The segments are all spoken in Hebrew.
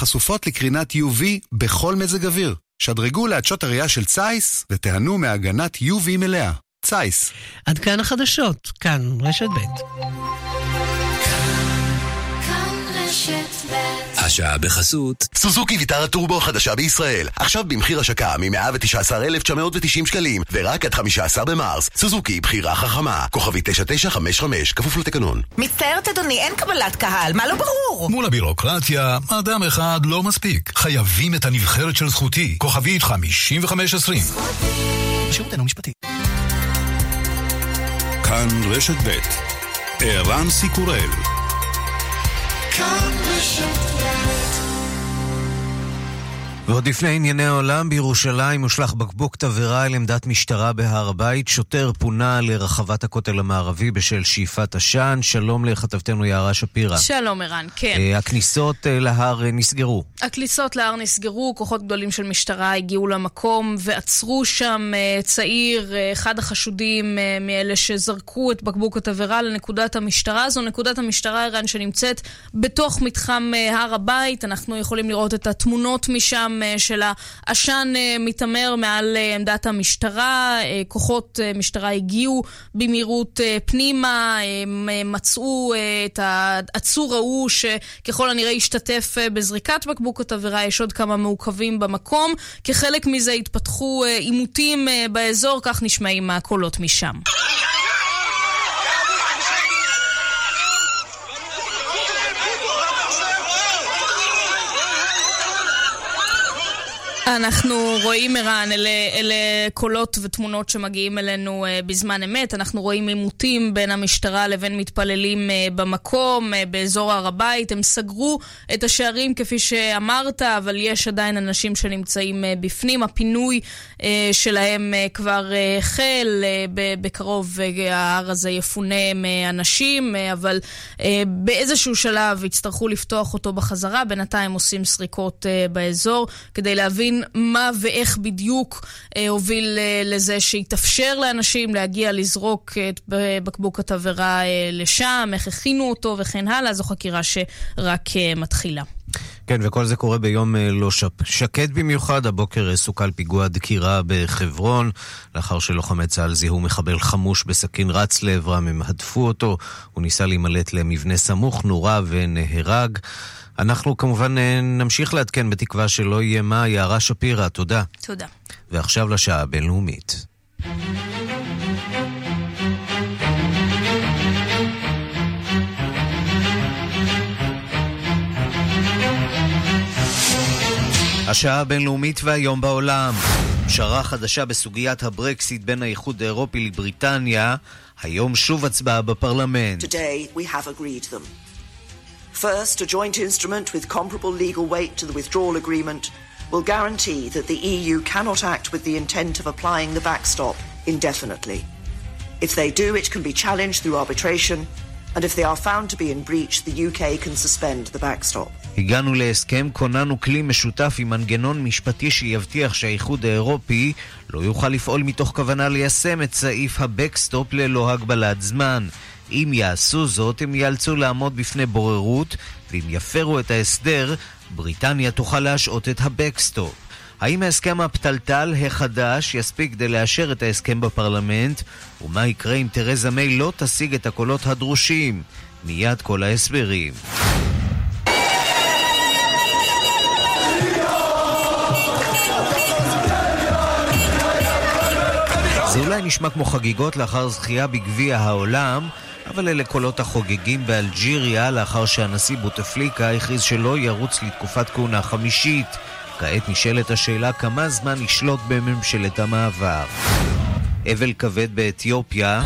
חשופות לקרינת UV בכל מזג אוויר. שדרגו לעדשות הראייה של צייס ותיהנו מהגנת UV מלאה. צייס. עד כאן החדשות, כאן רשת ב'. השעה בחסות. סוזוקי ויטרה טורבו החדשה בישראל. עכשיו במחיר השקה מ-119,990 שקלים, ורק עד 15 במרס. סוזוקי, בחירה חכמה. כוכבי 9955, כפוף לתקנון. מצטערת אדוני, אין קבלת קהל, מה לא ברור? מול הבירוקרטיה, אדם אחד לא מספיק. חייבים את הנבחרת של זכותי. כוכבית 5520. שירותנו משפטי. כאן רשת ב' ערן סיקורל ועוד לפני ענייני העולם, בירושלים הושלך בקבוק תבערה אל עמדת משטרה בהר הבית. שוטר פונה לרחבת הכותל המערבי בשל שאיפת עשן. שלום לכתבתנו יערה שפירא. שלום ערן, כן. Uh, הכניסות uh, להר uh, נסגרו. הכניסות להר נסגרו, כוחות גדולים של משטרה הגיעו למקום ועצרו שם צעיר, אחד החשודים מאלה שזרקו את בקבוק התבערה לנקודת המשטרה. זו נקודת המשטרה, ערן, שנמצאת בתוך מתחם הר הבית. אנחנו יכולים לראות את התמונות משם. של העשן מתעמר מעל עמדת המשטרה. כוחות משטרה הגיעו במהירות פנימה, מצאו את העצור ההוא שככל הנראה השתתף בזריקת בקבוק התבערה, יש עוד כמה מעוכבים במקום. כחלק מזה התפתחו עימותים באזור, כך נשמעים הקולות משם. אנחנו רואים, ערן, אלה, אלה קולות ותמונות שמגיעים אלינו uh, בזמן אמת. אנחנו רואים עימותים בין המשטרה לבין מתפללים uh, במקום, uh, באזור הר הבית. הם סגרו את השערים כפי שאמרת, אבל יש עדיין אנשים שנמצאים uh, בפנים. הפינוי uh, שלהם uh, כבר החל, uh, בקרוב uh, ההר הזה יפונה מאנשים, uh, אבל uh, באיזשהו שלב יצטרכו לפתוח אותו בחזרה. בינתיים עושים סריקות uh, באזור כדי להבין מה ואיך בדיוק אה, הוביל אה, לזה שהתאפשר לאנשים להגיע לזרוק את בקבוק התבערה אה, לשם, איך הכינו אותו וכן הלאה, זו חקירה שרק אה, מתחילה. כן, וכל זה קורה ביום אה, לא שק... שקט במיוחד. הבוקר סוכל פיגוע דקירה בחברון, לאחר שלוחמי צה"ל זיהו מחבל חמוש בסכין רץ לעברם, הם הדפו אותו, הוא ניסה להימלט למבנה סמוך, נורה ונהרג. אנחנו כמובן אה, נמשיך לעדכן בתקווה שלא יהיה מה. יערה שפירא, תודה. תודה. ועכשיו לשעה הבינלאומית. השעה הבינלאומית והיום בעולם. פשרה חדשה בסוגיית הברקסיט בין האיחוד האירופי לבריטניה. היום שוב הצבעה בפרלמנט. Today we have agreed them. First, a joint instrument with comparable legal weight to the withdrawal agreement will guarantee that the EU cannot act with the intent of applying the backstop indefinitely. If they do, it can be challenged through arbitration, and if they are found to be in breach, the UK can suspend the backstop. הגענו להסכם, כוננו כלי משותף עם מנגנון משפטי שיבטיח שהאיחוד האירופי לא יוכל לפעול מתוך כוונה ליישם את סעיף הבקסטופ ללא הגבלת זמן. אם יעשו זאת, הם ייאלצו לעמוד בפני בוררות, ואם יפרו את ההסדר, בריטניה תוכל להשעות את הבקסטופ. האם ההסכם הפתלתל החדש יספיק כדי לאשר את ההסכם בפרלמנט? ומה יקרה אם תרזה מיי לא תשיג את הקולות הדרושים? מיד כל ההסברים. זה אולי נשמע כמו חגיגות לאחר זכייה בגביע העולם, אבל אלה קולות החוגגים באלג'יריה לאחר שהנשיא בוטפליקה הכריז שלא ירוץ לתקופת כהונה חמישית. כעת נשאלת השאלה כמה זמן ישלוט בממשלת המעבר. אבל כבד באתיופיה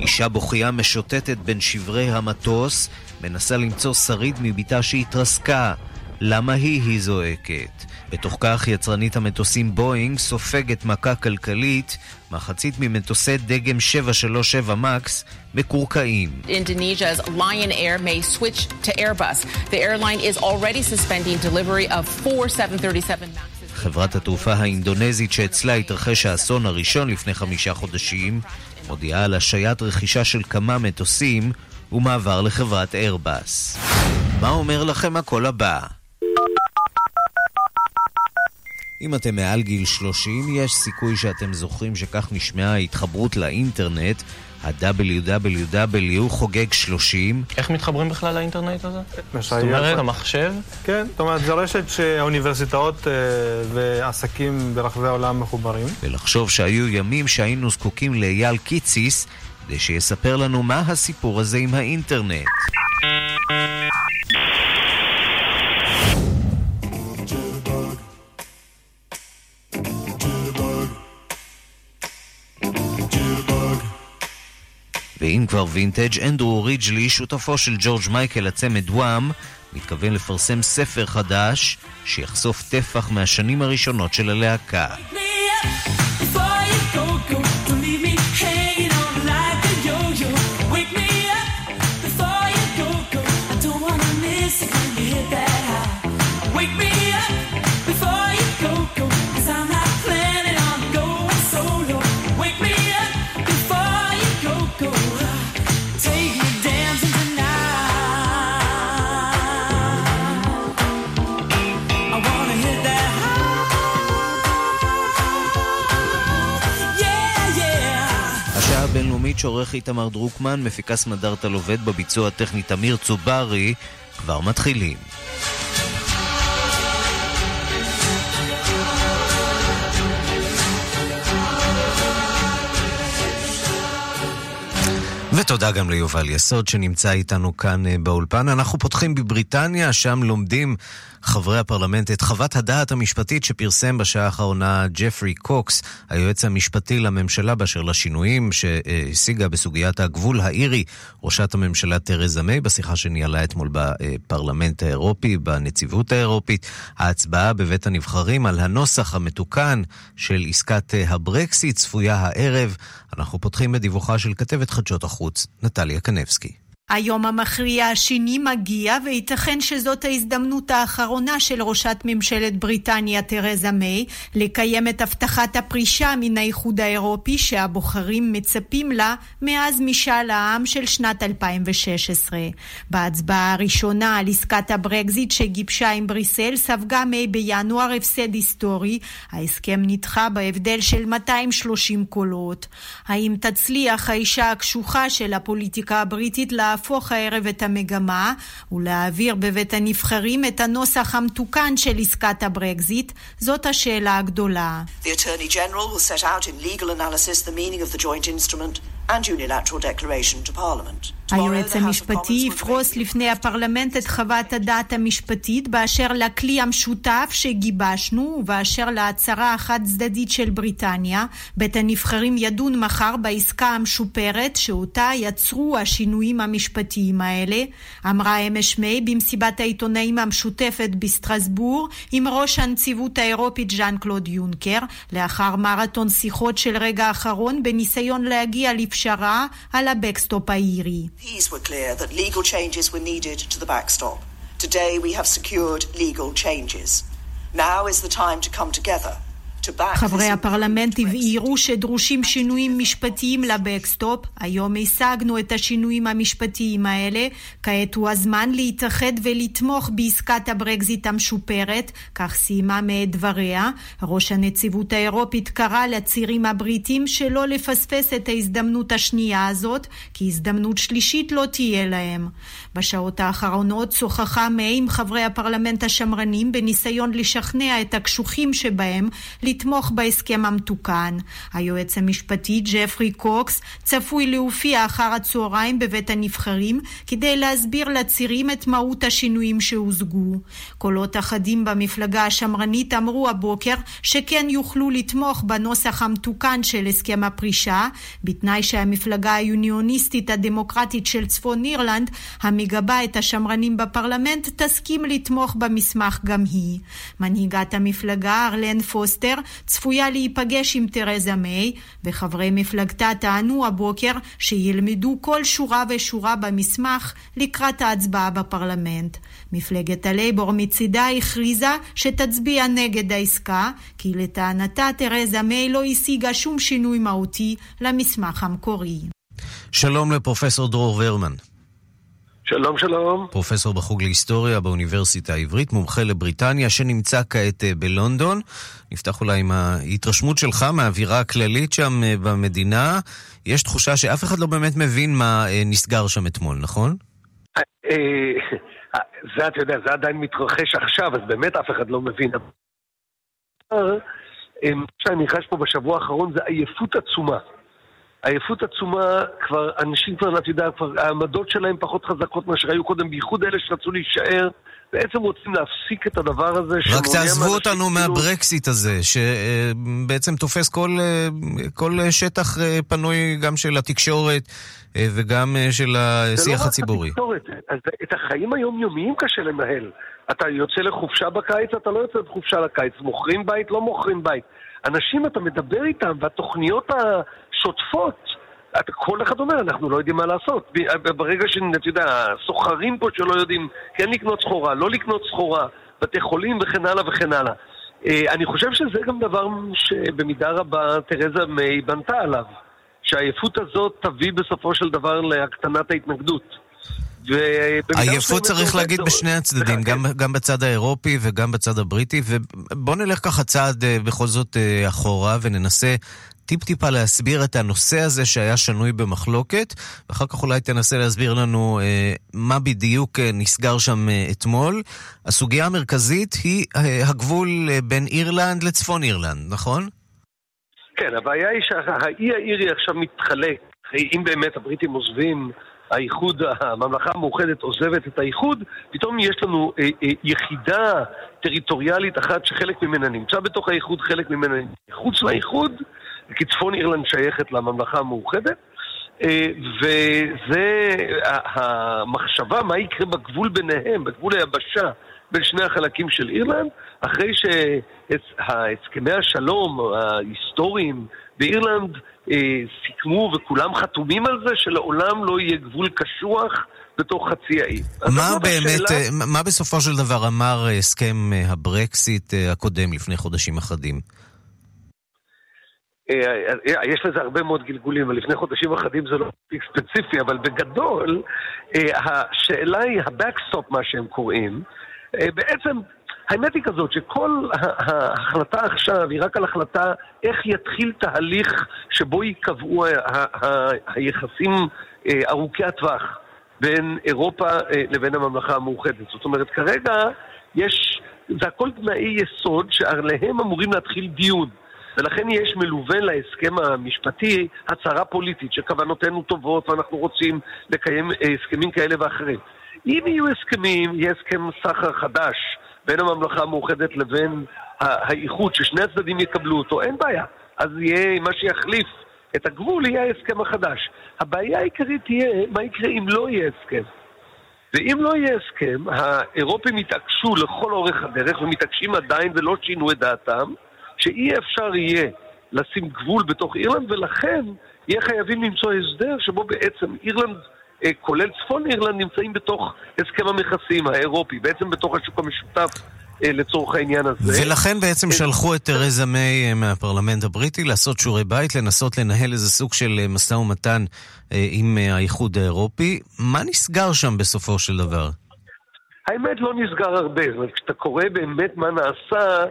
אישה בוכייה משוטטת בין שברי המטוס, מנסה למצוא שריד מבתה שהתרסקה. למה היא היא זועקת? בתוך כך יצרנית המטוסים בואינג סופגת מכה כלכלית, מחצית ממטוסי דגם 737 מקס מקורקעים. Indonesia's Lion Air may switch to Airbus. The airline is already suspending delivery of four 737 Maxes. חברת התעופה האינדונזית שאצלה התרחש האסון הראשון לפני חמישה חודשים, מודיעה על השעיית רכישה של כמה מטוסים ומעבר לחברת איירבאס. מה אומר לכם הקול הבא? אם אתם מעל גיל 30, יש סיכוי שאתם זוכרים שכך נשמעה ההתחברות לאינטרנט. ה-WWW חוגג 30. איך מתחברים בכלל לאינטרנט הזה? זאת אומרת, המחשב? כן, זאת אומרת, זו רשת שהאוניברסיטאות אה, ועסקים ברחבי העולם מחוברים. ולחשוב שהיו ימים שהיינו זקוקים לאייל קיציס כדי שיספר לנו מה הסיפור הזה עם האינטרנט. ואם כבר וינטג', אנדרו ריג'לי, שותפו של ג'ורג' מייקל לצמד וואם, מתכוון לפרסם ספר חדש שיחשוף טפח מהשנים הראשונות של הלהקה. הבינלאומית שעורך איתמר דרוקמן, מפיקה סמדארטה לובד בביצוע הטכני תמיר צוברי, כבר מתחילים. ותודה גם ליובל יסוד שנמצא איתנו כאן אה, באולפן. אנחנו פותחים בבריטניה, שם לומדים חברי הפרלמנט את חוות הדעת המשפטית שפרסם בשעה האחרונה ג'פרי קוקס, היועץ המשפטי לממשלה באשר לשינויים שהשיגה בסוגיית הגבול האירי, ראשת הממשלה תרזה מיי, בשיחה שניהלה אתמול בפרלמנט האירופי, בנציבות האירופית. ההצבעה בבית הנבחרים על הנוסח המתוקן של עסקת הברקסיט צפויה הערב. אנחנו פותחים בדיווחה של כתבת חדשות החוץ, נטליה קנבסקי. היום המכריע השני מגיע, וייתכן שזאת ההזדמנות האחרונה של ראשת ממשלת בריטניה תרזה מיי לקיים את הבטחת הפרישה מן האיחוד האירופי שהבוחרים מצפים לה מאז משאל העם של שנת 2016. בהצבעה הראשונה על עסקת הברקזיט שגיבשה עם בריסל ספגה מיי בינואר הפסד היסטורי. ההסכם נדחה בהבדל של 230 קולות. האם תצליח האישה הקשוחה של הפוליטיקה הבריטית לה להפוך הערב את המגמה ולהעביר בבית הנבחרים את הנוסח המתוקן של עסקת הברקזיט, זאת השאלה הגדולה. The Attorney General set out in legal analysis the meaning of the joint instrument and unilateral declaration to Parliament. היועץ המשפטי יפרוס לפני הפרלמנט את חוות הדעת המשפטית באשר לכלי המשותף שגיבשנו ובאשר להצהרה החד צדדית של בריטניה. בית הנבחרים ידון מחר בעסקה המשופרת שאותה יצרו השינויים המשפטיים האלה, אמרה אמש מיי במסיבת העיתונאים המשותפת בסטרסבורג עם ראש הנציבות האירופית ז'אן קלוד יונקר, לאחר מרתון שיחות של רגע האחרון בניסיון להגיע לפשרה על הבקסטופ האירי. MPs were clear that legal changes were needed to the backstop. Today we have secured legal changes. Now is the time to come together חברי הפרלמנט הבהירו שדרושים שינויים משפטיים לבקסטופ. היום השגנו את השינויים המשפטיים האלה. כעת הוא הזמן להתאחד ולתמוך בעסקת הברקזיט המשופרת, כך סיימה מיי את דבריה. ראש הנציבות האירופית קרא לצירים הבריטים שלא לפספס את ההזדמנות השנייה הזאת, כי הזדמנות שלישית לא תהיה להם. בשעות האחרונות שוחחה מיי עם חברי הפרלמנט השמרנים בניסיון לשכנע את הקשוחים שבהם לתמוך בהסכם המתוקן. היועץ המשפטי ג'פרי קוקס צפוי להופיע אחר הצהריים בבית הנבחרים כדי להסביר לצירים את מהות השינויים שהושגו. קולות אחדים במפלגה השמרנית אמרו הבוקר שכן יוכלו לתמוך בנוסח המתוקן של הסכם הפרישה, בתנאי שהמפלגה היוניוניסטית הדמוקרטית של צפון אירלנד, המגבה את השמרנים בפרלמנט, תסכים לתמוך במסמך גם היא. מנהיגת המפלגה, ארלן פוסטר, צפויה להיפגש עם תרזה מיי, וחברי מפלגתה טענו הבוקר שילמדו כל שורה ושורה במסמך לקראת ההצבעה בפרלמנט. מפלגת הלייבור מצידה הכריזה שתצביע נגד העסקה, כי לטענתה תרזה מיי לא השיגה שום שינוי מהותי למסמך המקורי. שלום לפרופסור דרור ורמן. שלום, שלום. פרופסור בחוג להיסטוריה באוניברסיטה העברית, מומחה לבריטניה, שנמצא כעת אה, בלונדון. נפתח אולי עם ההתרשמות שלך מהאווירה הכללית שם אה, במדינה. יש תחושה שאף אחד לא באמת מבין מה אה, נסגר שם אתמול, נכון? זה, אתה יודע, זה עדיין מתרחש עכשיו, אז באמת אף אחד לא מבין. מה שאני חש פה בשבוע האחרון זה עייפות עצומה. עייפות עצומה, כבר, אנשים כבר, אתה יודע, כבר העמדות שלהם פחות חזקות מאשר היו קודם, בייחוד אלה שרצו להישאר, בעצם רוצים להפסיק את הדבר הזה. רק תעזבו אותנו מהברקסיט הזה, שבעצם תופס כל, כל שטח אה, פנוי גם של התקשורת אה, וגם אה, של השיח לא הציבורי. זה לא רק התקשורת, את החיים היומיומיים קשה לנהל. אתה יוצא לחופשה בקיץ, אתה לא יוצא לחופשה לקיץ. מוכרים בית, לא מוכרים בית. אנשים, אתה מדבר איתם, והתוכניות השוטפות, אתה, כל אחד אומר, אנחנו לא יודעים מה לעשות. ברגע שאתה יודע, סוחרים פה שלא יודעים כן לקנות סחורה, לא לקנות סחורה, בתי חולים וכן הלאה וכן הלאה. אה, אני חושב שזה גם דבר שבמידה רבה תרזה מיי בנתה עליו, שהעייפות הזאת תביא בסופו של דבר להקטנת ההתנגדות. עייפות צריך להגיד בשני הצדדים, גם, גם בצד האירופי וגם בצד הבריטי, ובואו נלך ככה צעד אה, בכל זאת אה, אחורה וננסה טיפ-טיפה להסביר את הנושא הזה שהיה שנוי במחלוקת, ואחר כך אולי תנסה להסביר לנו אה, מה בדיוק אה, נסגר שם אה, אתמול. הסוגיה המרכזית היא אה, הגבול אה, בין אירלנד לצפון אירלנד, נכון? כן, הבעיה היא שהאי האירי עכשיו מתחלק. אם באמת הבריטים עוזבים האיחוד, הממלכה המאוחדת עוזבת את האיחוד, פתאום יש לנו אה, אה, יחידה טריטוריאלית אחת שחלק ממנה נמצא בתוך האיחוד, חלק ממנה מחוץ לאיחוד, כי צפון אירלנד שייכת לממלכה המאוחדת. אה, וזה המחשבה מה יקרה בגבול ביניהם, בגבול היבשה בין שני החלקים של אירלנד, אחרי שהסכמי השלום ההיסטוריים באירלנד אה, סיכמו וכולם חתומים על זה שלעולם לא יהיה גבול קשוח בתוך חצי האי. מה באמת, השאלה... אה, מה בסופו של דבר אמר אה, הסכם אה, הברקסיט הקודם לפני חודשים אחדים? יש לזה הרבה מאוד גלגולים, ולפני חודשים אחדים זה לא ספציפי, אבל בגדול, השאלה היא, ה-backstop, מה שהם קוראים, בעצם האמת היא כזאת שכל ההחלטה עכשיו היא רק על החלטה איך יתחיל תהליך שבו ייקבעו היחסים אה, ארוכי הטווח בין אירופה אה, לבין הממלכה המאוחדת. זאת אומרת, כרגע יש, זה הכל תנאי יסוד שעליהם אמורים להתחיל דיון. ולכן יש מלווה להסכם המשפטי הצהרה פוליטית שכוונותינו טובות ואנחנו רוצים לקיים אה, הסכמים כאלה ואחרים. אם יהיו הסכמים, יהיה הסכם סחר חדש בין הממלכה המאוחדת לבין האיחוד, ששני הצדדים יקבלו אותו, אין בעיה. אז יהיה, מה שיחליף את הגבול יהיה ההסכם החדש. הבעיה העיקרית תהיה מה יקרה אם לא יהיה הסכם. ואם לא יהיה הסכם, האירופים יתעקשו לכל אורך הדרך, ומתעקשים עדיין ולא שינו את דעתם, שאי אפשר יהיה לשים גבול בתוך אירלנד, ולכן יהיה חייבים למצוא הסדר שבו בעצם אירלנד כולל צפון אירלנד, נמצאים בתוך הסכם המכסים האירופי, בעצם בתוך השוק המשותף. אה, לצורך העניין הזה. ולכן בעצם אה, שלחו את תרזה מיי מהפרלמנט הבריטי לעשות שיעורי בית, לנסות לנהל איזה סוג של משא ומתן עם האיחוד האירופי. מה נסגר שם בסופו של דבר? האמת לא נסגר הרבה. אומרת, כשאתה קורא באמת מה נעשה,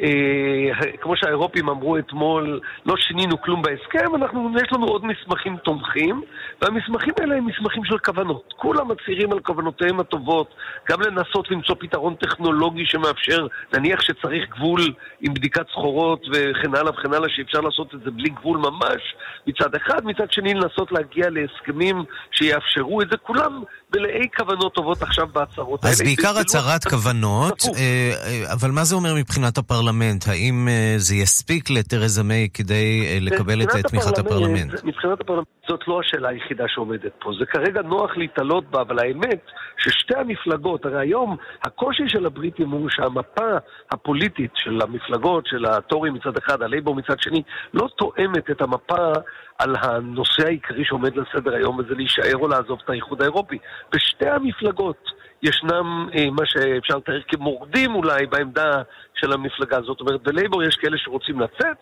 אה, כמו שהאירופים אמרו אתמול, לא שינינו כלום בהסכם, אנחנו, יש לנו עוד מסמכים תומכים, והמסמכים האלה הם מסמכים של כוונות. כולם מצהירים על כוונותיהם הטובות, גם לנסות למצוא פתרון טכנולוגי שמאפשר, נניח שצריך גבול עם בדיקת סחורות וכן הלאה וכן הלאה, שאפשר לעשות את זה בלי גבול ממש, מצד אחד, מצד שני לנסות להגיע להסכמים שיאפשרו את זה, כולם מלאי כוונות טובות עכשיו בהצהרות האלה. אז בעיקר הצהרת כוונות, אה, אה, אבל מה זה אומר מבחינת הפרלמנט? האם אה, זה יספיק לתרזה מיי כדי לקבל את תמיכת הפרלמנט? מבחינת הפרלמנט זאת לא השאלה היחידה שעומדת פה. זה כרגע נוח להיתלות בה, אבל האמת ששתי המפלגות, הרי היום הקושי של הבריטים הוא שהמפה הפוליטית של המפלגות, של הטוריס מצד אחד, הלייבור מצד שני, לא תואמת את המפה על הנושא העיקרי שעומד לסדר היום, וזה להישאר או לעזוב את האיחוד האירופי. בשתי המפלגות ישנם אה, מה שאפשר לתאר כמורדים אולי בעמדה של המפלגה הזאת. זאת אומרת, בלייבור יש כאלה שרוצים לצאת,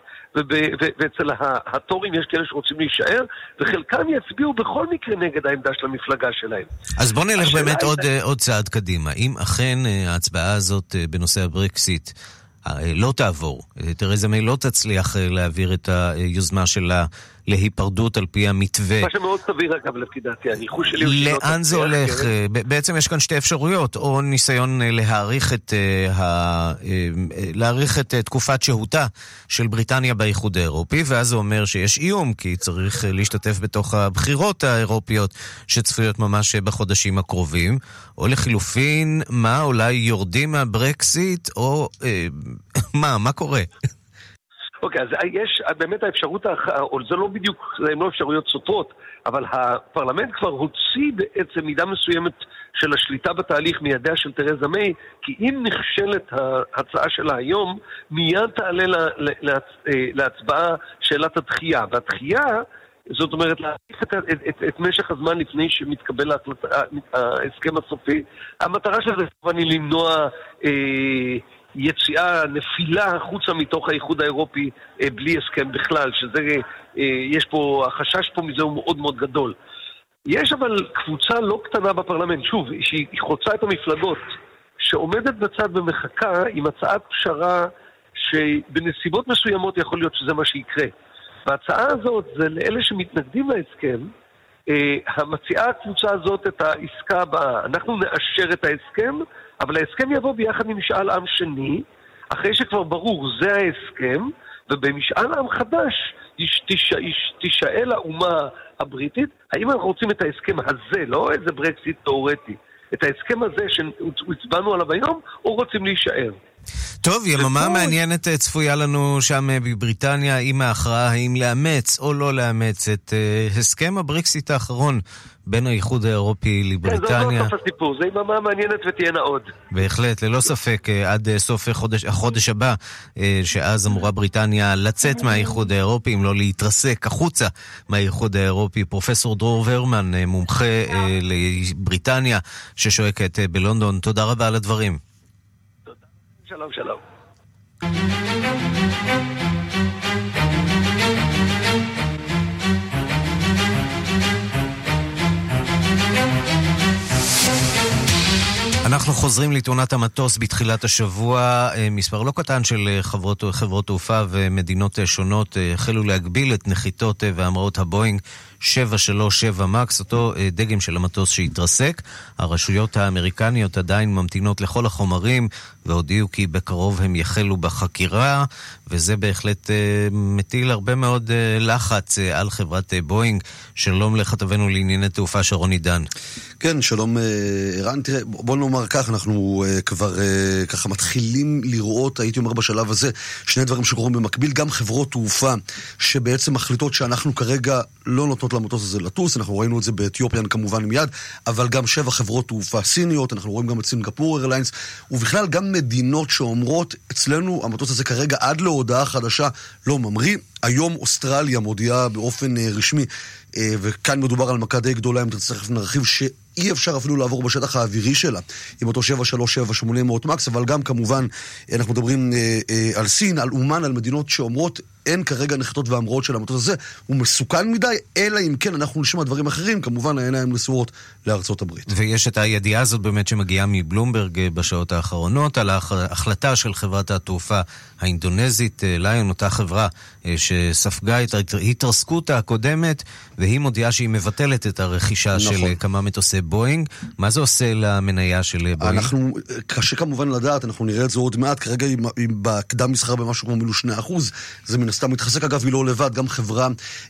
ואצל התורים יש כאלה שרוצים להישאר, וחלקם יצביעו בכל מקרה נגד העמדה של המפלגה שלהם. אז בוא נלך באמת עוד, עוד צעד קדימה. אם אכן ההצבעה הזאת בנושא הברקסיט לא תעבור, תרזה מיי לא תצליח להעביר את היוזמה שלה להיפרדות על פי המתווה. מה שמאוד סביר אגב לפי דעתי, הניחוש שלי הוא. לאן זה הולך? כן. בעצם יש כאן שתי אפשרויות, או ניסיון אה, להאריך את, uh, ה... אה, להאריך את תקופת שהותה של בריטניה באיחוד האירופי, ואז זה אומר שיש איום, כי צריך להשתתף בתוך הבחירות האירופיות שצפויות ממש בחודשים הקרובים, או לחילופין, מה, אולי יורדים מהברקסיט, או מה, מה קורה? אוקיי, אז יש באמת האפשרות, או זה לא בדיוק, זה לא אפשרויות סותרות, אבל הפרלמנט כבר הוציא בעצם מידה מסוימת של השליטה בתהליך מידיה של תרזה מיי, כי אם נכשלת ההצעה שלה היום, מיד תעלה לה, לה, אה, להצבעה שאלת הדחייה. והדחייה, זאת אומרת, להאריך את, את, את, את משך הזמן לפני שמתקבל ההסכם הסופי. המטרה של זה כמובן היא למנוע... אה, יציאה, נפילה החוצה מתוך האיחוד האירופי אה, בלי הסכם בכלל, שזה, אה, יש פה, החשש פה מזה הוא מאוד מאוד גדול. יש אבל קבוצה לא קטנה בפרלמנט, שוב, שהיא חוצה את המפלגות, שעומדת בצד ומחכה עם הצעת פשרה שבנסיבות מסוימות יכול להיות שזה מה שיקרה. וההצעה הזאת זה לאלה שמתנגדים להסכם, אה, המציעה הקבוצה הזאת את העסקה הבאה. אנחנו נאשר את ההסכם, אבל ההסכם יבוא ביחד עם משאל עם שני, אחרי שכבר ברור, זה ההסכם, ובמשאל עם חדש תישאל האומה הבריטית, האם אנחנו רוצים את ההסכם הזה, לא איזה ברקסיט תאורטי, את ההסכם הזה שהצבענו עליו היום, או רוצים להישאר. טוב, יממה מעניינת אה, צפויה לנו שם אה, בבריטניה עם ההכרעה האם לאמץ או לא לאמץ את uh, הסכם הברקסיט האחרון בין האיחוד האירופי לבריטניה. כן, זה לא סוף הסיפור, זה יממה מעניינת ותהיינה עוד. בהחלט, ללא ספק, עד סוף החודש, החודש הבא, שאז אמורה בריטניה לצאת מהאיחוד האירופי, אם לא להתרסק החוצה מהאיחוד האירופי. פרופסור דרור ורמן, מומחה לבריטניה, ששוהה כעת בלונדון, תודה רבה על הדברים. שלום, שלום. אנחנו חוזרים לתאונת המטוס בתחילת השבוע. אה, מספר לא קטן של אה, חברות, חברות תעופה ומדינות אה, שונות החלו להגביל את נחיתות והמראות הבואינג 737 מקס, אותו אה, דגם של המטוס שהתרסק. הרשויות האמריקניות עדיין ממתינות לכל החומרים והודיעו כי בקרוב הם יחלו בחקירה, וזה בהחלט uh, מטיל הרבה מאוד uh, לחץ על חברת בואינג. שלום לכתבנו לענייני תעופה שרון עידן. כן, שלום ערן. תראה, בוא נאמר כך, אנחנו כבר ככה מתחילים לראות, הייתי אומר בשלב הזה, שני דברים שקורים במקביל. גם חברות תעופה שבעצם מחליטות שאנחנו כרגע לא נותנות למטוס הזה לטוס, אנחנו ראינו את זה באתיופיאן כמובן מיד, אבל גם שבע חברות תעופה סיניות, אנחנו רואים גם את סינגפור איירליינס, ובכלל גם מדינות שאומרות, אצלנו המטוס הזה כרגע עד להודעה חדשה לא ממריא. היום אוסטרליה מודיעה באופן אה, רשמי, אה, וכאן מדובר על מכה די גדולה, אם תכף נרחיב, שאי אפשר אפילו לעבור בשטח האווירי שלה עם אותו 737-800 מקס, אבל גם כמובן, אנחנו מדברים אה, על סין, על אומן, על מדינות שאומרות אין כרגע נחיתות והמראות של המטוס הזה, הוא מסוכן מדי, אלא אם כן אנחנו נשמע דברים אחרים, כמובן העיניים נשואות לארצות הברית. ויש את הידיעה הזאת באמת שמגיעה מבלומברג בשעות האחרונות, על ההחלטה של חברת התעופה האינדונזית, ליון, אותה חברה שספגה את ההתרסקות הקודמת, והיא מודיעה שהיא מבטלת את הרכישה נכון. של כמה מטוסי בואינג. מה זה עושה למניה של בואינג? אנחנו, קשה כמובן לדעת, אנחנו נראה את זה עוד מעט, כרגע היא בקדם מסחר במשהו כמו מילו 2%, זה מן הסתם מתחזק. אגב, היא לא לבד, גם חברה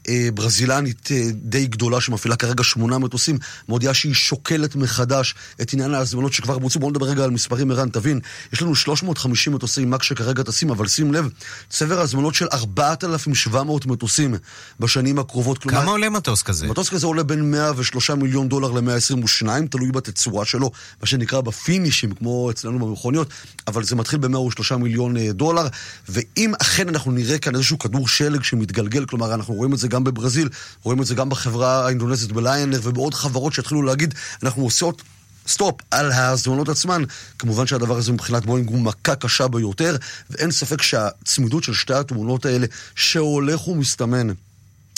אה, ברזילנית אה, די גדולה שמפעילה כרגע שמונה מטוסים, מודיעה שהיא שוקלת מחדש את עניין ההזמנות שכבר בוצעו. בואו נדבר רגע על מספרים, ערן, תבין. יש לנו 350 מטוסי מק שכרגע טסים, אבל שים לב, צבר הזמנות של 4,700 מטוסים בשנים הקרובות. כמה כלומר, עולה מטוס כזה? מטוס כזה עולה בין 103 מיליון דולר ל-122, תלוי בתצורה שלו, מה שנקרא בפינישים, כמו אצלנו במכוניות, אבל זה מתחיל ב-103 מיליון אה, דולר, ואם אכן אנחנו נראה כאן איזשהו כדור שלג שמתגלגל, כלומר, אנחנו רואים את זה גם בברזיל, רואים את זה גם בחברה האינדונזית בליינר ובעוד חברות שהתחילו להגיד, אנחנו עושות סטופ על ההזמנות עצמן. כמובן שהדבר הזה מבחינת בואינג הוא מכה קשה ביותר, ואין ספק שהצמידות של שתי התאונות האלה, שהולך ומסתמן,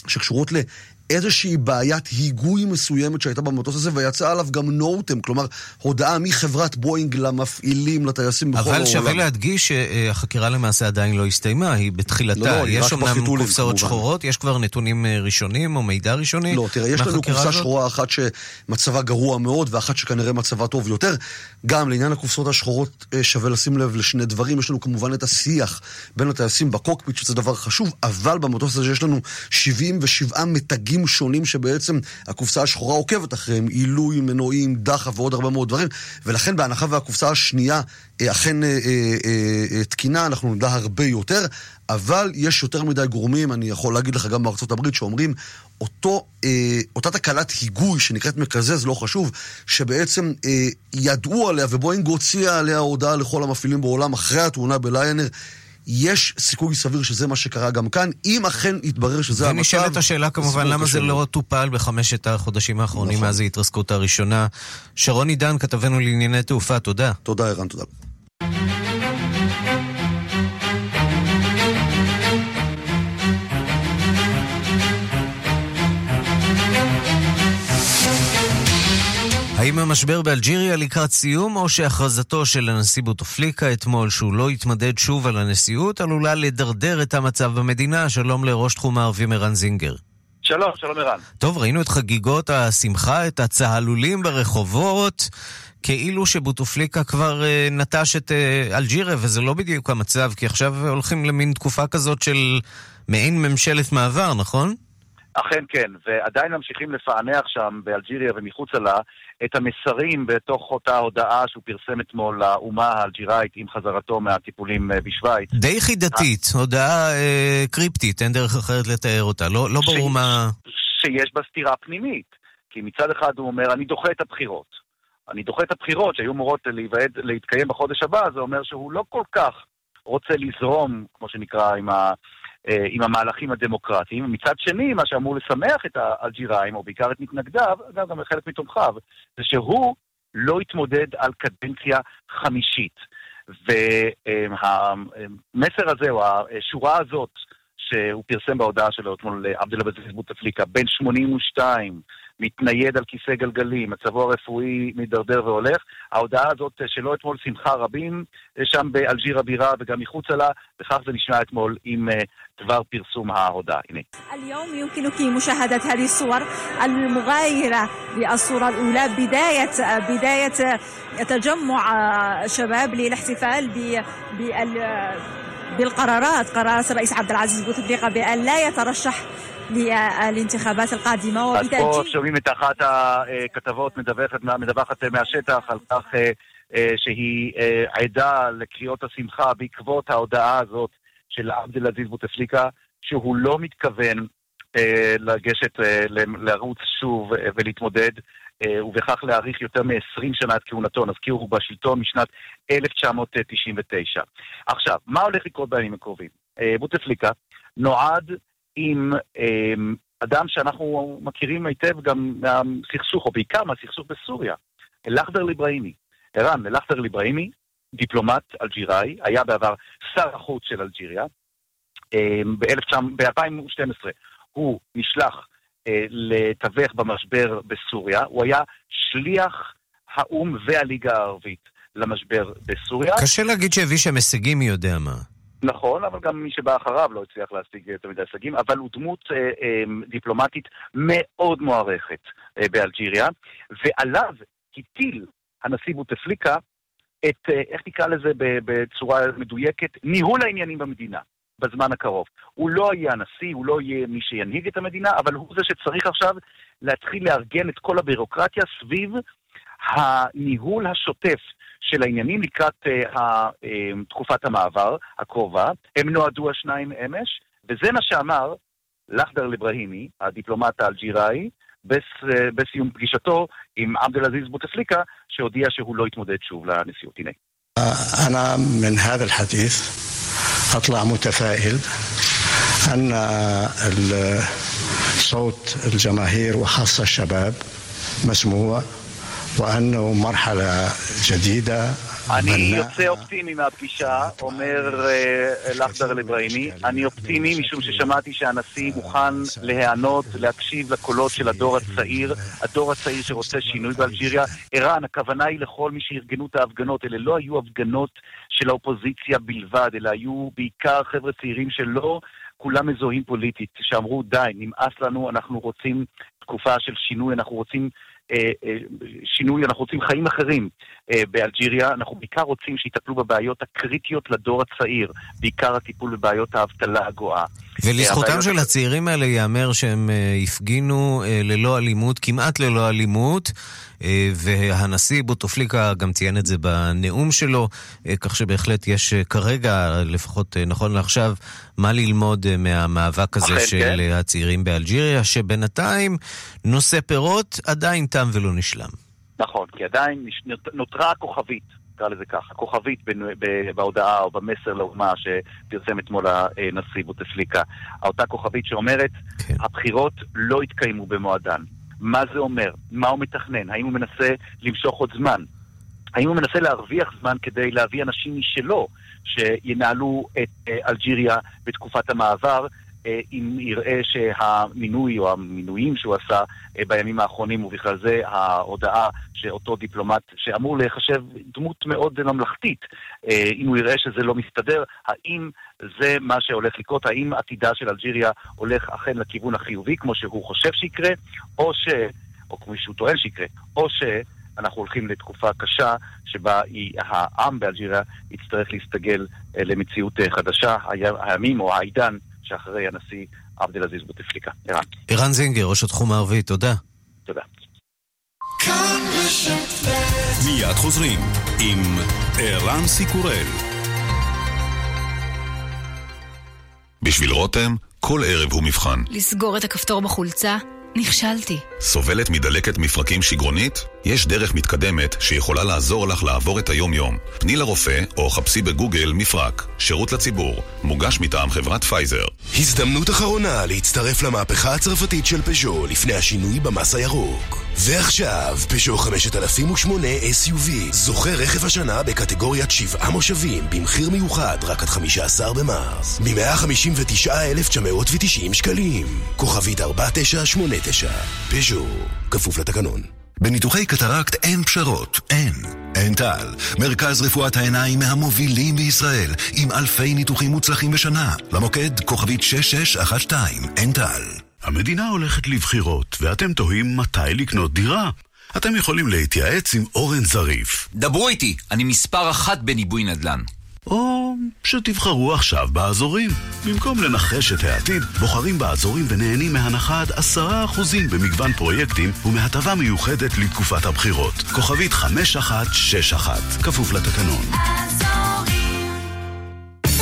שקשורות ל... איזושהי בעיית היגוי מסוימת שהייתה במטוס הזה, ויצא עליו גם NOTAM, כלומר, הודעה מחברת בואינג למפעילים, לטייסים בכל העולם. אבל שווה להדגיש שהחקירה למעשה עדיין לא הסתיימה, היא בתחילתה. לא, לא, יש אמנם בחיתולים, קופסאות. שחורות, יש כבר נתונים אה, ראשונים או מידע ראשוני לא, תראה, יש לנו קופסה? שחורה אחת שמצבה גרוע מאוד, ואחת שכנראה מצבה טוב יותר. גם לעניין הקופסאות השחורות אה, שווה לשים לב לשני דברים. יש לנו כמובן את השיח בין הטייסים בקוקפיט, שזה דבר חשוב, אבל במטוס הזה יש לנו 77 מתגים שונים שבעצם הקופסה השחורה עוקבת אחריהם, עילוי, מנועים, דחף ועוד הרבה מאוד דברים, ולכן בהנחה והקופסה השנייה אה, אכן אה, אה, תקינה, אנחנו נדע הרבה יותר, אבל יש יותר מדי גורמים, אני יכול להגיד לך גם בארצות הברית, שאומרים, אותו, אה, אותה תקלת היגוי שנקראת מקזז, לא חשוב, שבעצם אה, ידעו עליה ובואינג הוציאה עליה הודעה לכל המפעילים בעולם אחרי התאונה בליינר. יש סיכוי סביר שזה מה שקרה גם כאן, אם אכן יתברר שזה המצב. ונשאלת השאלה כמובן, למה זה. לא טופל בחמשת החודשים האחרונים נכון. מאז ההתרסקות הראשונה. שרון עידן, כתבנו לענייני תעופה, תודה. תודה, ערן, תודה. האם המשבר באלג'יריה לקראת סיום, או שהכרזתו של הנשיא בוטפליקה אתמול שהוא לא יתמדד שוב על הנשיאות, עלולה לדרדר את המצב במדינה? שלום לראש תחום הערבים ערן זינגר. שלום, שלום ערן. טוב, ראינו את חגיגות השמחה, את הצהלולים ברחובות, כאילו שבוטפליקה כבר אה, נטש את אה, אלג'יריה, וזה לא בדיוק המצב, כי עכשיו הולכים למין תקופה כזאת של מעין ממשלת מעבר, נכון? אכן כן, ועדיין ממשיכים לפענח שם באלג'יריה ומחוצה לה את המסרים בתוך אותה הודעה שהוא פרסם אתמול לאומה האלג'יראית עם חזרתו מהטיפולים אה, בשוויץ. די חידתית, הודעה אה, קריפטית, אין דרך אחרת לתאר אותה. לא, לא ברור ש- מה... שיש בה סתירה פנימית. כי מצד אחד הוא אומר, אני דוחה את הבחירות. אני דוחה את הבחירות שהיו אמורות להיוועד, להתקיים בחודש הבא, זה אומר שהוא לא כל כך רוצה לזרום, כמו שנקרא, עם, ה, אה, עם המהלכים הדמוקרטיים. מצד שני, מה שאמור לשמח את האלג'יראים, או בעיקר את מתנגדיו, אגב, גם חלק מתומכיו, זה שהוא לא יתמודד על קדנציה חמישית. והמסר הזה, או השורה הזאת, שהוא פרסם בהודעה שלו אתמול לעבד אל-עזיז בוטפליקה, בן 82, מתנייד על כיסא גלגלים, מצבו הרפואי מידרדר והולך. ההודעה הזאת שלו אתמול שמחה רבים שם באלג'יר הבירה וגם מחוצה לה, וכך זה נשמע אתמול עם אה, דבר פרסום ההודעה. הנה. اليوم يمكنك مشاهدة هذه الصور المغايرة للصورة الأولى بداية بداية تجمع شباب للاحتفال ب- بال- بالقرارات قرارات الرئيس عبد العزيز بوتفليقة بأن لا يترشح للانتخابات القادمة אז פה وبالتأكيد שומעים את אחת הכתבות מדווחת, מדווחת מהשטח על כך אה, אה, שהיא אה, עדה לקריאות השמחה בעקבות ההודעה הזאת של עבד אל-עזיז בוטפליקה, שהוא לא מתכוון אה, לגשת אה, ל- לרוץ שוב אה, ולהתמודד, אה, ובכך להאריך יותר מ-20 שנה את כהונתו. נזכיר, הוא בשלטון משנת 1999. עכשיו, מה הולך לקרות בימים הקרובים? אה, בוטפליקה נועד עם אה, אדם שאנחנו מכירים היטב גם מהסכסוך, או בעיקר מהסכסוך בסוריה, אל-אחדר ליברהימי. ערן, אל-אחדר ליברהימי, דיפלומט אלג'יראי, היה בעבר שר החוץ של אלג'יריה. אה, ב-2012 הוא נשלח אה, לתווך במשבר בסוריה, הוא היה שליח האו"ם והליגה הערבית למשבר בסוריה. קשה להגיד שהביא שם הישגים מי יודע מה. נכון, אבל גם מי שבא אחריו לא הצליח להשיג מדי הישגים, אבל הוא דמות אה, אה, דיפלומטית מאוד מוערכת אה, באלג'יריה, ועליו הטיל הנשיא בוטפליקה את, אה, איך נקרא לזה בצורה מדויקת, ניהול העניינים במדינה בזמן הקרוב. הוא לא יהיה הנשיא, הוא לא יהיה מי שינהיג את המדינה, אבל הוא זה שצריך עכשיו להתחיל לארגן את כל הבירוקרטיה סביב הניהול השוטף של העניינים לקראת uh, ה, uh, תקופת המעבר הקרובה. הם נועדו השניים אמש, וזה מה שאמר לחדר אל-אברהימי, הדיפלומט האלג'יראי, בס, uh, בסיום פגישתו עם עבד אל-עזיז בוטפליקה, שהודיע שהוא לא יתמודד שוב לנשיאות. הנה. أنا من هذا الحديث أطلع متفائل أن صوت الجماهير وخاصة الشباب مسموع وأنه مرحلة جديدة אני יוצא אופטימי מהפגישה, אומר אה, לחדר אל-אברהימי. אני אופטימי משום ששמעתי שהנשיא מוכן להיענות, להקשיב לקולות של הדור הצעיר, הדור הצעיר שרוצה שינוי באלג'יריה. ערן, הכוונה היא לכל מי שארגנו את ההפגנות. אלה לא היו הפגנות של האופוזיציה בלבד, אלא היו בעיקר חבר'ה צעירים שלא... כולם מזוהים פוליטית, שאמרו די, נמאס לנו, אנחנו רוצים תקופה של שינוי, אנחנו רוצים שינוי, אנחנו רוצים חיים אחרים אה, באלג'יריה, אנחנו בעיקר רוצים שיטפלו בבעיות הקריטיות לדור הצעיר, בעיקר הטיפול בבעיות האבטלה הגואה. ולזכותם של הצעירים האלה ייאמר שהם אה, הפגינו אה, ללא אלימות, כמעט ללא אלימות, אה, והנשיא בוטופליקה גם ציין את זה בנאום שלו, כך שבהחלט יש כרגע, לפחות נכון לעכשיו, מה ללמוד מהמאבק הזה של כן. הצעירים באלג'יריה, שבינתיים נושא פירות, עדיין תם ולא נשלם. נכון, כי עדיין נותרה הכוכבית, נקרא לזה ככה, כוכבית בהודעה או במסר לאומה שפרסם אתמול הנשיא בוטפליקה. אותה כוכבית שאומרת, כן. הבחירות לא התקיימו במועדן. מה זה אומר? מה הוא מתכנן? האם הוא מנסה למשוך עוד זמן? האם הוא מנסה להרוויח זמן כדי להביא אנשים משלו שינהלו את אה, אלג'יריה בתקופת המעבר, אם יראה שהמינוי או המינויים שהוא עשה אה, בימים האחרונים, ובכלל זה ההודעה שאותו דיפלומט שאמור להיחשב דמות מאוד ממלכתית, אה, אם הוא יראה שזה לא מסתדר, האם זה מה שהולך לקרות? האם עתידה של אלג'יריה הולך אכן לכיוון החיובי, כמו שהוא חושב שיקרה, או ש... או כמו שהוא טוען שיקרה, או ש... אנחנו הולכים לתקופה קשה שבה היא, העם באלג'יריה יצטרך להסתגל אה, למציאות אה, חדשה, הימים או העידן שאחרי הנשיא עבד אל-עזיז בוטפליקה. ערן, ערן זינגר, ראש התחום הערבי, תודה. תודה. מיד חוזרים עם ערן סיקורל. בשביל רותם, כל ערב הוא מבחן. לסגור את הכפתור בחולצה? נכשלתי. סובלת מדלקת מפרקים שגרונית? יש דרך מתקדמת שיכולה לעזור לך לעבור את היום-יום. פני לרופא או חפשי בגוגל מפרק. שירות לציבור. מוגש מטעם חברת פייזר. הזדמנות אחרונה להצטרף למהפכה הצרפתית של פז'ו לפני השינוי במס הירוק. ועכשיו, פז'ו 5008 SUV זוכה רכב השנה בקטגוריית שבעה מושבים במחיר מיוחד רק עד 15 במרס. מ-159,990 שקלים. כוכבית 4989. פז'ו, כפוף לתקנון. בניתוחי קטרקט אין פשרות, אין. אין טל, מרכז רפואת העיניים מהמובילים בישראל, עם אלפי ניתוחים מוצלחים בשנה. למוקד כוכבית 6612, אין טל. המדינה הולכת לבחירות, ואתם תוהים מתי לקנות דירה. אתם יכולים להתייעץ עם אורן זריף. דברו איתי, אני מספר אחת בניבוי נדל"ן. או שתבחרו עכשיו באזורים. במקום לנחש את העתיד, בוחרים באזורים ונהנים מהנחה עד 10% במגוון פרויקטים ומהטבה מיוחדת לתקופת הבחירות. כוכבית 5161, כפוף לתקנון.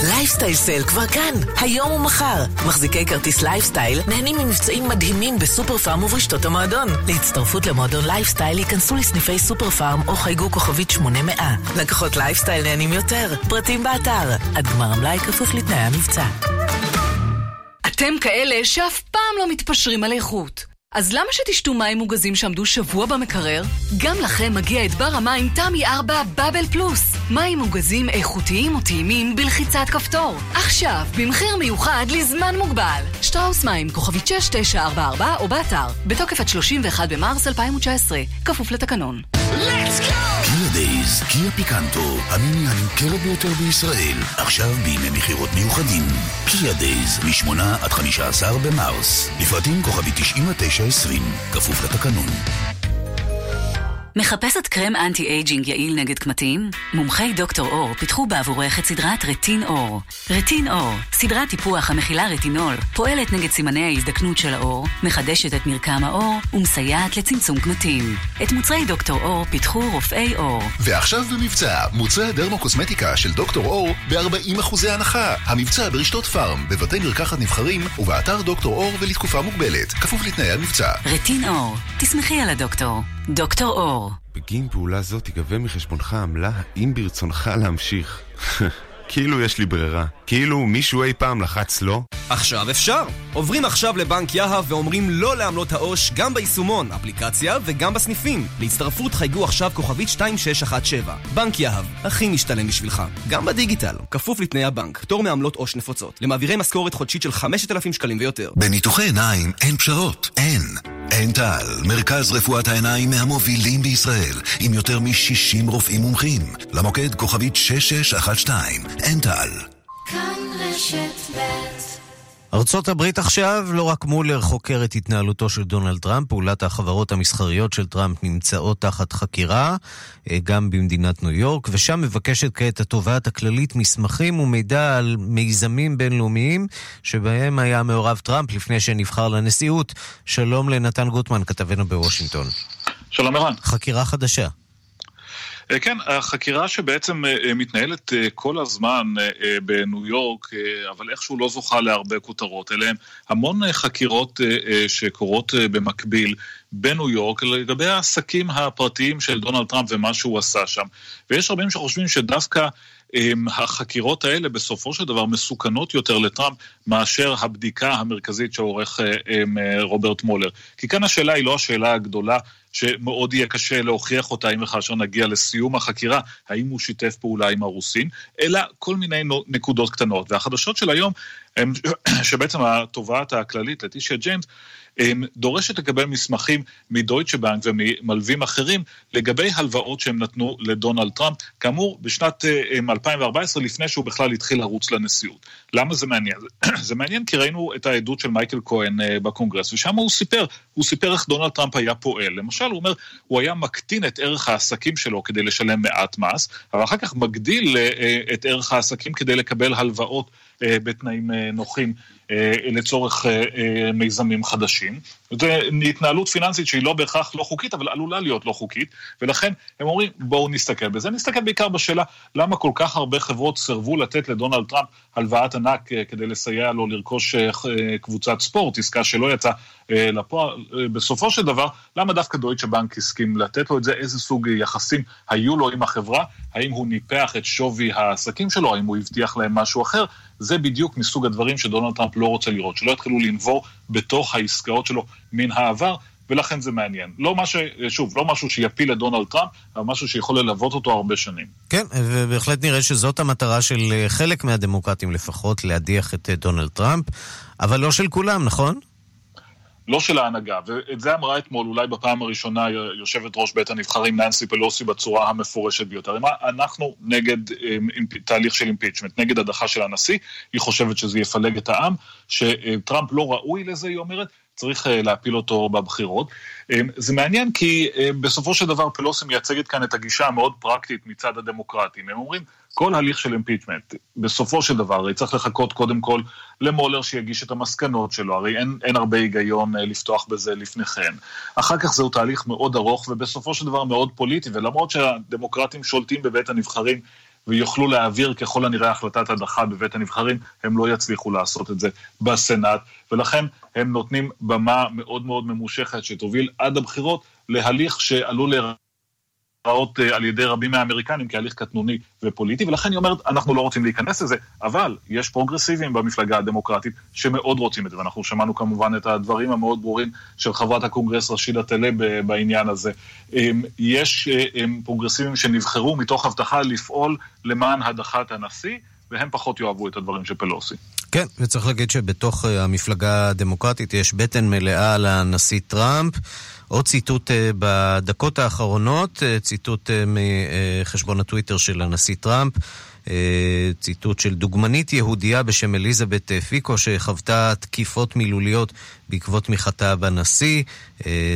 לייפסטייל sale כבר כאן, היום ומחר. מחזיקי כרטיס לייפסטייל נהנים ממבצעים מדהימים בסופר פארם וברשתות המועדון. להצטרפות למועדון לייפסטייל היכנסו לסניפי סופר פארם או חייגו כוכבית 800. לקוחות לייפסטייל נהנים יותר, פרטים באתר. עד גמר המלאי כפוף לתנאי המבצע. אתם כאלה שאף פעם לא מתפשרים על איכות. אז למה שתשתו מים מוגזים שעמדו שבוע במקרר? גם לכם מגיע את בר המים תמי 4 בבל פלוס. מים מוגזים איכותיים וטעימים בלחיצת כפתור. עכשיו, במחיר מיוחד לזמן מוגבל. שטראוס מים, כוכבית 6944 או באתר. בתוקף עד 31 במרס 2019. כפוף לתקנון. קיה Days, קיה פיקנטו, המיני הנמכרת ביותר בישראל, עכשיו בימי מכירות מיוחדים. קיה Days, מ-8 עד 15 במרס. לפרטים כוכבית 9920, כפוף לתקנון. מחפשת קרם anti-aging יעיל נגד קמטים? מומחי דוקטור עור פיתחו בעבורך את סדרת רטין אור. רטין אור, סדרת טיפוח המכילה רטינול, פועלת נגד סימני ההזדקנות של העור, מחדשת את מרקם העור ומסייעת לצמצום קמטים. את מוצרי דוקטור אור פיתחו רופאי אור. ועכשיו במבצע, מוצרי הדרמוקוסמטיקה של דוקטור אור ב-40% הנחה. המבצע ברשתות פארם, בבתי מרקחת נבחרים ובאתר דוקטור אור ולתקופה מוגבלת, כפוף לתנאי המבצע. רטין אור, תסמכי על הדוקטור. דוקטור אור. בגין פעולה זו תיגבה מחשבונך עמלה האם ברצונך להמשיך. כאילו יש לי ברירה. כאילו מישהו אי פעם לחץ לא. עכשיו אפשר! עוברים עכשיו לבנק יהב ואומרים לא לעמלות העו"ש גם ביישומון, אפליקציה וגם בסניפים. להצטרפות חייגו עכשיו כוכבית 2617. בנק יהב, הכי משתלם בשבילך. גם בדיגיטל, כפוף לתנאי הבנק. פטור מעמלות עו"ש נפוצות. למעבירי משכורת חודשית של 5,000 שקלים ויותר. בניתוחי עיניים אין פשרות. אין. אין טל, מרכז רפואת העיניים מהמובילים בישראל, עם יותר מ-60 רופאים מומחים. למוקד כוכבית 6612. אין טל. כאן רשת ב' ארצות הברית עכשיו, לא רק מולר חוקר את התנהלותו של דונלד טראמפ, פעולת החברות המסחריות של טראמפ נמצאות תחת חקירה, אה, גם במדינת ניו יורק, ושם מבקשת כעת התובעת הכללית מסמכים ומידע על מיזמים בינלאומיים שבהם היה מעורב טראמפ לפני שנבחר לנשיאות. שלום לנתן גוטמן, כתבנו בוושינגטון. שלום ערן. חקירה חדשה. אה, כן, החקירה שבעצם אה, מתנהלת אה, כל הזמן בניו יורק, אבל איכשהו לא זוכה להרבה כותרות. אלה הם המון חקירות שקורות במקביל בניו יורק לגבי העסקים הפרטיים של דונלד טראמפ ומה שהוא עשה שם. ויש רבים שחושבים שדווקא החקירות האלה בסופו של דבר מסוכנות יותר לטראמפ מאשר הבדיקה המרכזית שעורך רוברט מולר. כי כאן השאלה היא לא השאלה הגדולה שמאוד יהיה קשה להוכיח אותה אם וכאשר נגיע לסיום החקירה, האם הוא שיתף פעולה עם הרוסים, אלא כל מיני נקודות קטנות. והחדשות של היום הם שבעצם התובעת הכללית, לטישיה ג'יימס, דורשת לקבל מסמכים מדויטשה בנק וממלווים אחרים לגבי הלוואות שהם נתנו לדונלד טראמפ, כאמור בשנת 2014, לפני שהוא בכלל התחיל לרוץ לנשיאות. למה זה מעניין? זה מעניין כי ראינו את העדות של מייקל כהן בקונגרס, ושם הוא סיפר, הוא סיפר איך דונלד טראמפ היה פועל. למשל, הוא אומר, הוא היה מקטין את ערך העסקים שלו כדי לשלם מעט מס, אבל אחר כך מגדיל את ערך העסקים כדי לקבל הלוואות בתנאים נוחים לצורך מיזמים חדשים. זו התנהלות פיננסית שהיא לא בהכרח לא חוקית, אבל עלולה להיות לא חוקית, ולכן הם אומרים, בואו נסתכל בזה. נסתכל בעיקר בשאלה למה כל כך הרבה חברות סירבו לתת לדונלד טראמפ הלוואת ענק כדי לסייע לו לרכוש קבוצת ספורט, עסקה שלא יצאה לפועל. בסופו של דבר, למה דווקא דויטשה בנק הסכים לתת לו את זה? איזה סוג יחסים היו לו עם החברה? האם הוא ניפח את שווי העסקים שלו? האם הוא הבטיח להם משהו אחר? זה בדיוק מסוג הדברים שדונלד טראמפ לא רוצה לראות, שלא יתחילו לנבור בתוך העסקאות שלו מן העבר, ולכן זה מעניין. לא מה ש... שוב, לא משהו שיפיל את דונלד טראמפ, אבל משהו שיכול ללוות אותו הרבה שנים. כן, ובהחלט נראה שזאת המטרה של חלק מהדמוקרטים לפחות, להדיח את דונלד טראמפ, אבל לא של כולם, נכון? לא של ההנהגה, ואת זה אמרה אתמול אולי בפעם הראשונה יושבת ראש בית הנבחרים ננסי פלוסי בצורה המפורשת ביותר. אנחנו נגד תהליך של impeachment, נגד הדחה של הנשיא, היא חושבת שזה יפלג את העם, שטראמפ לא ראוי לזה, היא אומרת, צריך להפיל אותו בבחירות. זה מעניין כי בסופו של דבר פלוסי מייצגת כאן את הגישה המאוד פרקטית מצד הדמוקרטים. הם אומרים, כל הליך של אימפיצ'מנט, בסופו של דבר, הרי צריך לחכות קודם כל למולר שיגיש את המסקנות שלו, הרי אין, אין הרבה היגיון לפתוח בזה לפני כן. אחר כך זהו תהליך מאוד ארוך ובסופו של דבר מאוד פוליטי, ולמרות שהדמוקרטים שולטים בבית הנבחרים ויוכלו להעביר ככל הנראה החלטת הדחה בבית הנבחרים, הם לא יצליחו לעשות את זה בסנאט, ולכן הם נותנים במה מאוד מאוד ממושכת שתוביל עד הבחירות להליך שעלול להיראות על ידי רבים מהאמריקנים כהליך קטנוני ופוליטי, ולכן היא אומרת, אנחנו לא רוצים להיכנס לזה, אבל יש פרוגרסיבים במפלגה הדמוקרטית שמאוד רוצים את זה, ואנחנו שמענו כמובן את הדברים המאוד ברורים של חברת הקונגרס ראשידה טלב בעניין הזה. יש פרוגרסיבים שנבחרו מתוך הבטחה לפעול למען הדחת הנשיא, והם פחות יאהבו את הדברים של פלוסי. כן, וצריך להגיד שבתוך המפלגה הדמוקרטית יש בטן מלאה לנשיא טראמפ. עוד ציטוט בדקות האחרונות, ציטוט מחשבון הטוויטר של הנשיא טראמפ. ציטוט של דוגמנית יהודייה בשם אליזבת פיקו שחוותה תקיפות מילוליות בעקבות תמיכתה בנשיא.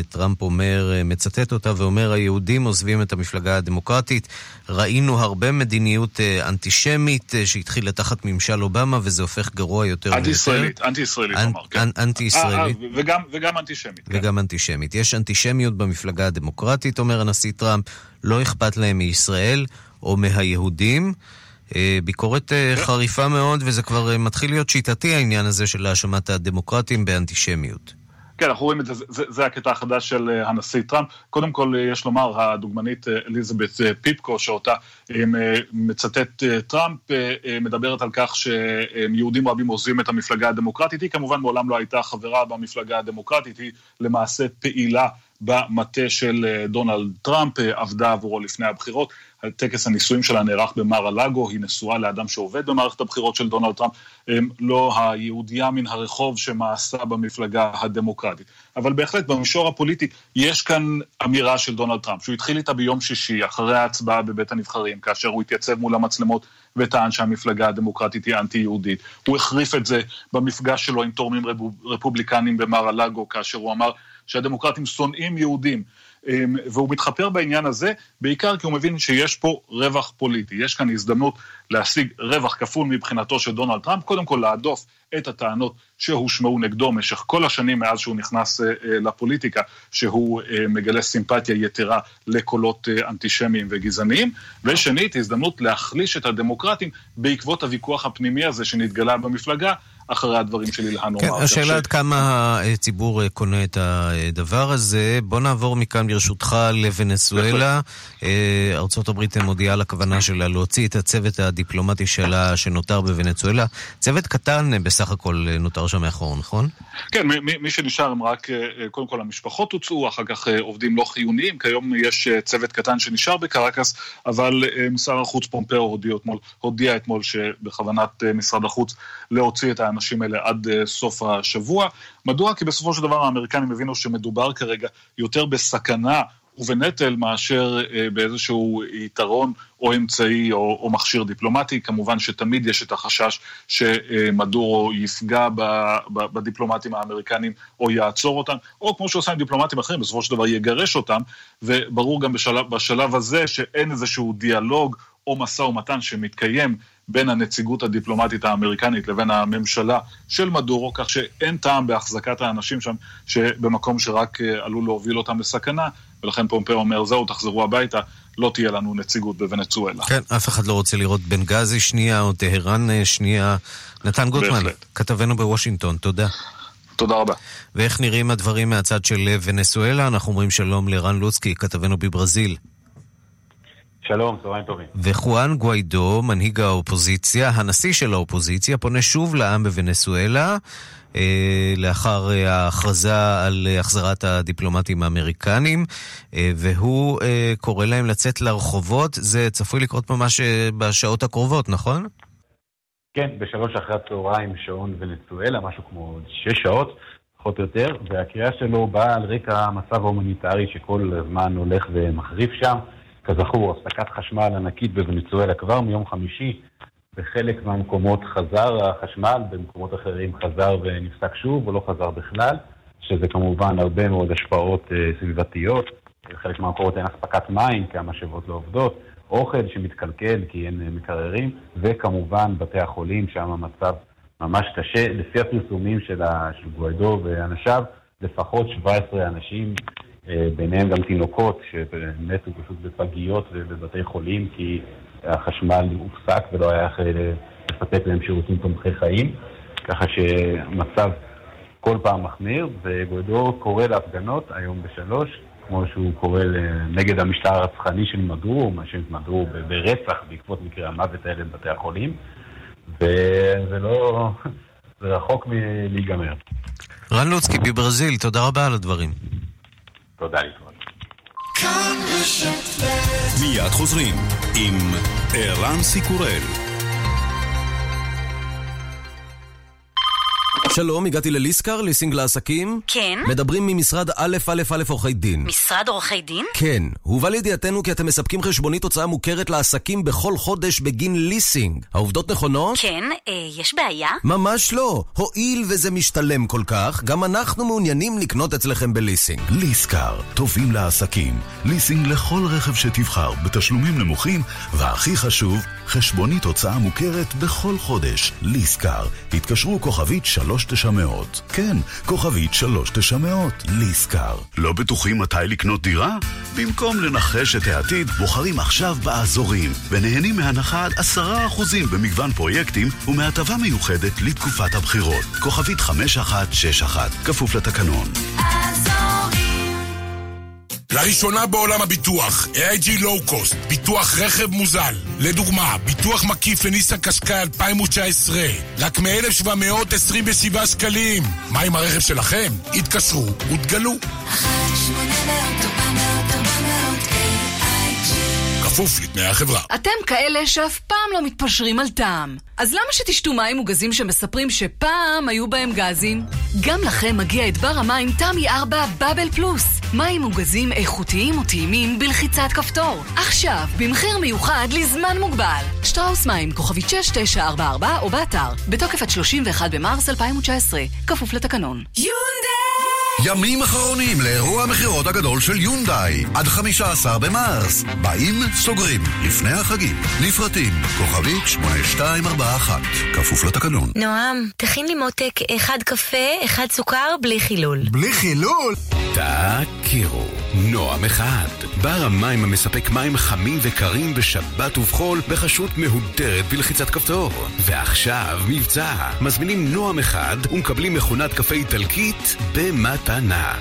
טראמפ אומר, מצטט אותה ואומר, היהודים עוזבים את המפלגה הדמוקרטית. ראינו הרבה מדיניות אנטישמית שהתחילה תחת ממשל אובמה וזה הופך גרוע יותר ויותר. אנטי-ישראלית, אנטי-ישראלית, אמר, כן. אנטי-ישראלית. וגם, וגם אנטישמית. כן. וגם אנטישמית. יש אנטישמיות במפלגה הדמוקרטית, אומר הנשיא טראמפ, לא אכפת להם מישראל או מהיהודים. ביקורת חריפה מאוד, וזה כבר מתחיל להיות שיטתי העניין הזה של האשמת הדמוקרטים באנטישמיות. כן, אנחנו רואים את זה, זה, זה הקטע החדש של אה, הנשיא טראמפ. קודם כל, אה, יש לומר, הדוגמנית אה, אליזבת פיפקו, שאותה מצטט טראמפ, מדברת על כך שיהודים רבים עוזבים את המפלגה הדמוקרטית. היא כמובן מעולם לא הייתה חברה במפלגה הדמוקרטית, היא למעשה פעילה במטה של דונלד טראמפ, עבדה עבורו לפני הבחירות. טקס הנישואים שלה נערך במר הלאגו, היא נשואה לאדם שעובד במערכת הבחירות של דונלד טראמפ, לא היהודייה מן הרחוב שמאסה במפלגה הדמוקרטית. אבל בהחלט במישור הפוליטי יש כאן אמירה של דונלד טראמפ, שהוא התחיל איתה ביום שישי, אחרי ההצבעה בבית הנבחרים, כאשר הוא התייצב מול המצלמות וטען שהמפלגה הדמוקרטית היא אנטי-יהודית. הוא החריף את זה במפגש שלו עם תורמים רפובליקנים במר הלאגו, כאשר הוא אמר שהדמוקרטים שונאים יהודים. אמ, והוא מתחפר בעניין הזה, בעיקר כי הוא מבין שיש פה רווח פוליטי. יש כאן הזדמנות להשיג רווח כפול מבחינתו של דונלד טראמפ, קודם כל להדוף את הטענות שהושמעו נגדו במשך כל השנים מאז שהוא נכנס אה, אה, לפוליטיקה, שהוא אה, מגלה סימפתיה יתרה לקולות אנטישמיים וגזעניים, ושנית, הזדמנות להחליש את הדמוקרטים בעקבות הוויכוח הפנימי הזה שנתגלה במפלגה. אחרי הדברים של אילן כן, אומר. השאלה עד כמה הציבור אה, קונה את הדבר הזה. בוא נעבור מכאן ברשותך לוונסואלה. אה, ארה"ב מודיעה על הכוונה שלה להוציא את הצוות הדיפלומטי שלה שנותר בוונצואלה. צוות קטן אה, בסך הכל נותר שם מאחור, נכון? כן, מי, מי שנשאר הם רק, קודם כל המשפחות הוצאו, אחר כך עובדים לא חיוניים. כיום יש צוות קטן שנשאר בקרקס, אבל שר החוץ פומפאו הודיע אתמול, הודיע אתמול שבכוונת משרד החוץ להוציא את האנשים האלה עד אה, סוף השבוע. מדוע? כי בסופו של דבר האמריקנים הבינו שמדובר כרגע יותר בסכנה ובנטל מאשר אה, באיזשהו יתרון או אמצעי או, או מכשיר דיפלומטי. כמובן שתמיד יש את החשש שמדורו יפגע בדיפלומטים האמריקנים או יעצור אותם, או כמו שעושה עם דיפלומטים אחרים, בסופו של דבר יגרש אותם, וברור גם בשלב, בשלב הזה שאין איזשהו דיאלוג או משא ומתן שמתקיים בין הנציגות הדיפלומטית האמריקנית לבין הממשלה של מדורו, כך שאין טעם בהחזקת האנשים שם, שבמקום שרק אה, עלול להוביל אותם לסכנה, ולכן פומפאו אומר, זהו, תחזרו הביתה, לא תהיה לנו נציגות בוונצואלה. כן, אף אחד לא רוצה לראות בנגזי שנייה או טהרן אה, שנייה. נתן גוטמן, כתבנו בוושינגטון, תודה. תודה רבה. ואיך נראים הדברים מהצד של ונסואלה? אנחנו אומרים שלום לרן לוצקי, כתבנו בברזיל. שלום, צהריים טובים. וחואן גוויידו, מנהיג האופוזיציה, הנשיא של האופוזיציה, פונה שוב לעם בוונסואלה, אה, לאחר אה, ההכרזה על החזרת הדיפלומטים האמריקנים, אה, והוא אה, קורא להם לצאת לרחובות. זה צפוי לקרות ממש אה, בשעות הקרובות, נכון? כן, בשלוש אחרי הצהריים שעון ונצואלה, משהו כמו שש שעות. פחות או יותר, והקריאה שלו באה על רקע המצב ההומניטרי שכל הזמן הולך ומחריף שם. כזכור, הפסקת חשמל ענקית בוונצואלה כבר מיום חמישי. בחלק מהמקומות חזר החשמל, במקומות אחרים חזר ונפסק שוב או לא חזר בכלל, שזה כמובן הרבה מאוד השפעות אה, סביבתיות. בחלק מהמקומות אין אספקת מים, כי המשאבות לא עובדות, אוכל שמתקלקל כי אין אה, מקררים, וכמובן בתי החולים, שם המצב ממש קשה. לפי הפרסומים של, גואדו ואנשיו, לפחות 17 אנשים ביניהם גם תינוקות שמתו פשוט בפגיות ובבתי חולים כי החשמל הופסק ולא היה איך לספק להם שירותים תומכי חיים, ככה שהמצב כל פעם מחמיר, וגוידו קורא להפגנות היום בשלוש, כמו שהוא קורא נגד המשטר הרצחני של מאשים את מדורו ברצח בעקבות מקרי המוות האלה בבתי החולים, וזה לא... זה רחוק מלהיגמר. רן לוצקי בברזיל, תודה רבה על הדברים. תודה להתראות. מיד חוזרים עם ערן סיקורל. שלום, הגעתי לליסקר, ליסינג לעסקים. כן. מדברים ממשרד א' א' א' עורכי דין. משרד עורכי דין? כן. הובא לידיעתנו כי אתם מספקים חשבונית הוצאה מוכרת לעסקים בכל חודש בגין ליסינג. העובדות נכונות? כן. אה, יש בעיה? ממש לא. הואיל וזה משתלם כל כך, גם אנחנו מעוניינים לקנות אצלכם בליסינג. ליסקר, טובים לעסקים. ליסינג לכל רכב שתבחר, בתשלומים נמוכים, והכי חשוב, חשבונית הוצאה מוכרת בכל חודש. ליסקר. התקשרו כוכבית 3900. כן, כוכבית 3900. ליסקר. לא בטוחים מתי לקנות דירה? במקום לנחש את העתיד, בוחרים עכשיו באזורים, ונהנים מהנחה עד 10% במגוון פרויקטים ומהטבה מיוחדת לתקופת הבחירות. כוכבית 5161, כפוף לתקנון. לראשונה בעולם הביטוח, AIG Low Cost, ביטוח רכב מוזל. לדוגמה, ביטוח מקיף לניסן קשקאי 2019, רק מ-1727 שקלים. מה עם הרכב שלכם? התקשרו ותגלו. כפוף לתנאי החברה. אתם כאלה שאף פעם לא מתפשרים על טעם. אז למה שתשתו מים מוגזים שמספרים שפעם היו בהם גזים? גם לכם מגיע את בר המים תמי 4 בבל פלוס. מים מוגזים איכותיים וטעימים בלחיצת כפתור. עכשיו, במחיר מיוחד לזמן מוגבל. שטראוס מים, כוכבית 6944 או באתר. בתוקף עד 31 במרס 2019. כפוף לתקנון. יונדאי! ימים אחרונים לאירוע המכירות הגדול של יונדאי עד 15 במרס באים, סוגרים, לפני החגים. נפרטים, כוכבית 8241 כפוף לתקנון. נועם, תכין לי מותק אחד קפה, אחד סוכר, בלי חילול. בלי חילול? תכירו, נועם אחד. בר המים המספק מים חמים וקרים בשבת ובחול בחשות מהודרת בלחיצת כפתור. ועכשיו מבצע. מזמינים נועם אחד ומקבלים מכונת קפה איטלקית במתנה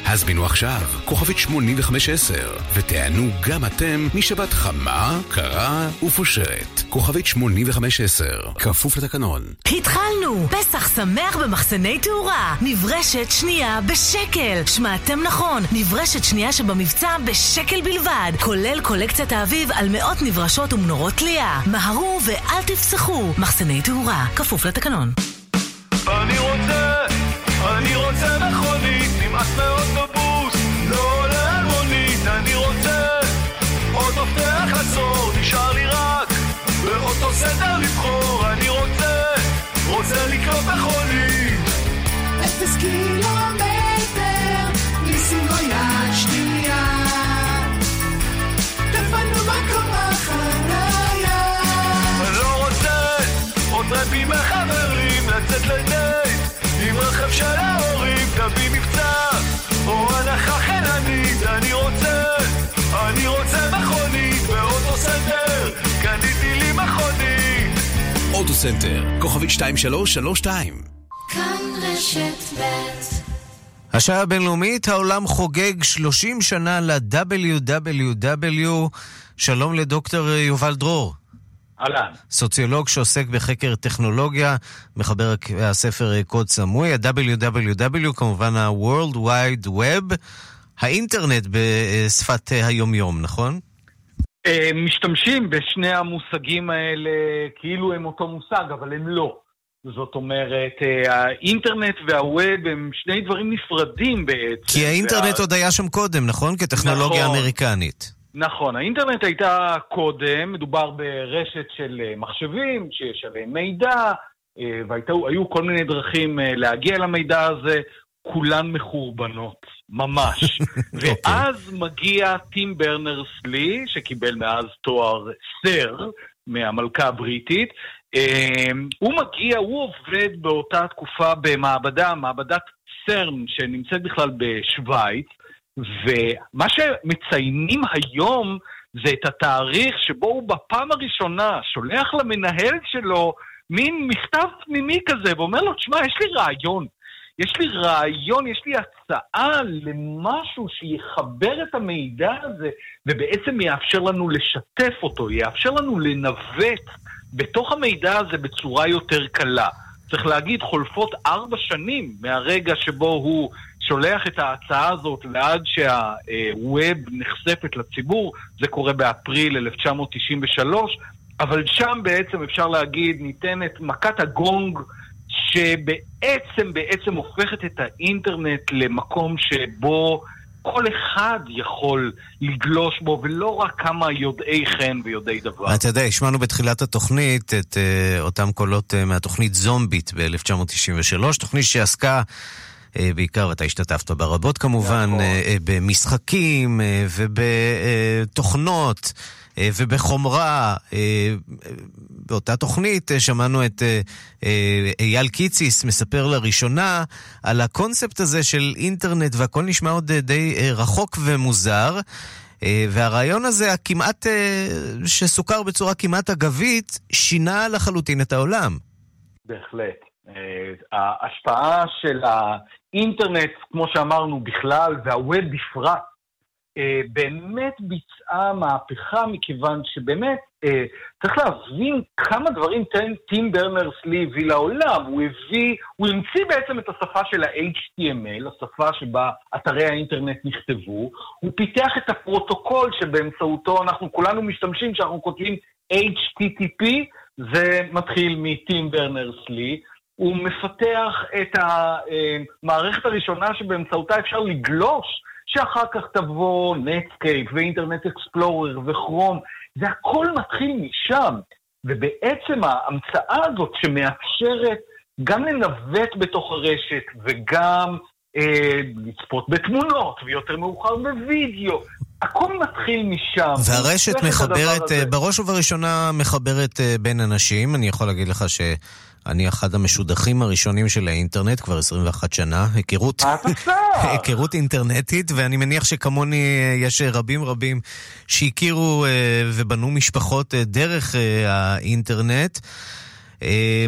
הזמינו עכשיו, כוכבית 8510 ותענו גם אתם משבת חמה, קרה ופושרת. כוכבית 8510 כפוף לתקנון. התחלנו! פסח שמח במחסני תאורה. נברשת שנייה בשקל. שמעתם נכון, נברשת שנייה שבמבצע בשקל בלבד. כולל קולקציית האביב על מאות נברשות ומנורות תלייה מהרו ואל תפסחו. מחסני תאורה, כפוף לתקנון. אני רוצה, אני רוצה מכונית, נמאס מאוטובוס, לא עולה על מונית, אני רוצה עוד מפתח עצור, נשאר לי רק באוטו סנטר לבחור, אני רוצה, רוצה לקנות מכונית. אפס קילומטר, ליסינג או יד שנייה. תפנו מקום בחניה. לא רוצה עוד טרמפים מחברים, לצאת לדייט עם רכב של ההורים, תביא מבצע או הנחה חיננית, אני רוצה, אני רוצה מכונית באוטו סנטר, קניתי לי מכונית. אוטוסנטר, כוכבית 2332 כאן רשת ב' השעה הבינלאומית, העולם חוגג 30 שנה ל-WWW. שלום לדוקטור יובל דרור. אהלן. סוציולוג שעוסק בחקר טכנולוגיה, מחבר הספר קוד סמוי, ה-WWW, כמובן ה-World Wide Web, האינטרנט בשפת היומיום, נכון? אה, משתמשים בשני המושגים האלה כאילו הם אותו מושג, אבל הם לא. זאת אומרת, אה, האינטרנט והווב הם שני דברים נפרדים בעצם. כי האינטרנט וה... עוד היה שם קודם, נכון? כטכנולוגיה נכון. אמריקנית. נכון, האינטרנט הייתה קודם, מדובר ברשת של אה, מחשבים, שיש עליהם מידע, אה, והיו כל מיני דרכים אה, להגיע למידע הזה, כולן מחורבנות, ממש. ואז מגיע טים ברנרס לי, שקיבל מאז תואר סר מהמלכה הבריטית, הוא מגיע, הוא עובד באותה תקופה במעבדה, מעבדת סרן, שנמצאת בכלל בשוויץ, ומה שמציינים היום זה את התאריך שבו הוא בפעם הראשונה שולח למנהל שלו מין מכתב פנימי כזה, ואומר לו, תשמע, יש לי רעיון. יש לי רעיון, יש לי הצעה למשהו שיחבר את המידע הזה, ובעצם יאפשר לנו לשתף אותו, יאפשר לנו לנווט בתוך המידע הזה בצורה יותר קלה. צריך להגיד, חולפות ארבע שנים מהרגע שבו הוא שולח את ההצעה הזאת ועד שהווב נחשפת לציבור, זה קורה באפריל 1993, אבל שם בעצם אפשר להגיד ניתנת מכת הגונג שבעצם בעצם הופכת את האינטרנט למקום שבו כל אחד יכול לגלוש בו, ולא רק כמה יודעי חן ויודעי דבר. אתה יודע, השמענו בתחילת התוכנית את uh, אותם קולות uh, מהתוכנית זומבית ב-1993, תוכנית שעסקה... uh, בעיקר, אתה השתתפת בה רבות כמובן, נכון. uh, uh, במשחקים ובתוכנות ובחומרה, באותה תוכנית אה, שמענו את אה, אה, אייל קיציס מספר לראשונה על הקונספט הזה של אינטרנט, והכל נשמע עוד אה, די אה, רחוק ומוזר. אה, והרעיון הזה, הכמעט, אה, שסוכר בצורה כמעט אגבית, שינה לחלוטין את העולם. בהחלט. אה, ההשפעה של האינטרנט, כמו שאמרנו בכלל, והווב בפרט, אה, באמת ביצעה מהפכה, מכיוון שבאמת אה, צריך להבין כמה דברים טים ברנרס-לי הביא לעולם. הוא הביא, הוא המציא בעצם את השפה של ה-HTML, השפה שבה אתרי האינטרנט נכתבו. הוא פיתח את הפרוטוקול שבאמצעותו אנחנו כולנו משתמשים כשאנחנו כותבים HTTP, זה מתחיל מטים ברנרס-לי. הוא מפתח את המערכת הראשונה שבאמצעותה אפשר לגלוש, שאחר כך תבוא נטסקייפ ואינטרנט אקספלורר וכרום, זה הכל מתחיל משם. ובעצם ההמצאה הזאת שמאפשרת גם לנווט בתוך הרשת וגם אה, לצפות בתמונות, ויותר מאוחר בווידאו, הכל מתחיל משם. והרשת מחברת, אה, בראש ובראשונה מחברת אה, בין אנשים. אני יכול להגיד לך ש... אני אחד המשודכים הראשונים של האינטרנט, כבר 21 שנה. היכרות... היכרות אינטרנטית, ואני מניח שכמוני אה, יש רבים רבים שהכירו ובנו משפחות דרך האינטרנט.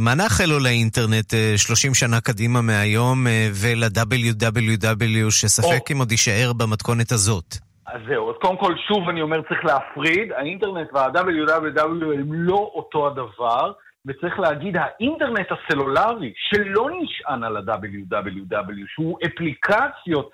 מה נאחל לו לאינטרנט 30 שנה קדימה מהיום ול-WWW, שספק אם עוד יישאר במתכונת הזאת? אז זהו, אז קודם כל, שוב אני אומר, צריך להפריד, האינטרנט וה-WWW הם לא אותו הדבר, וצריך להגיד, האינטרנט הסלולרי, שלא נשען על ה-WWW, שהוא אפליקציות,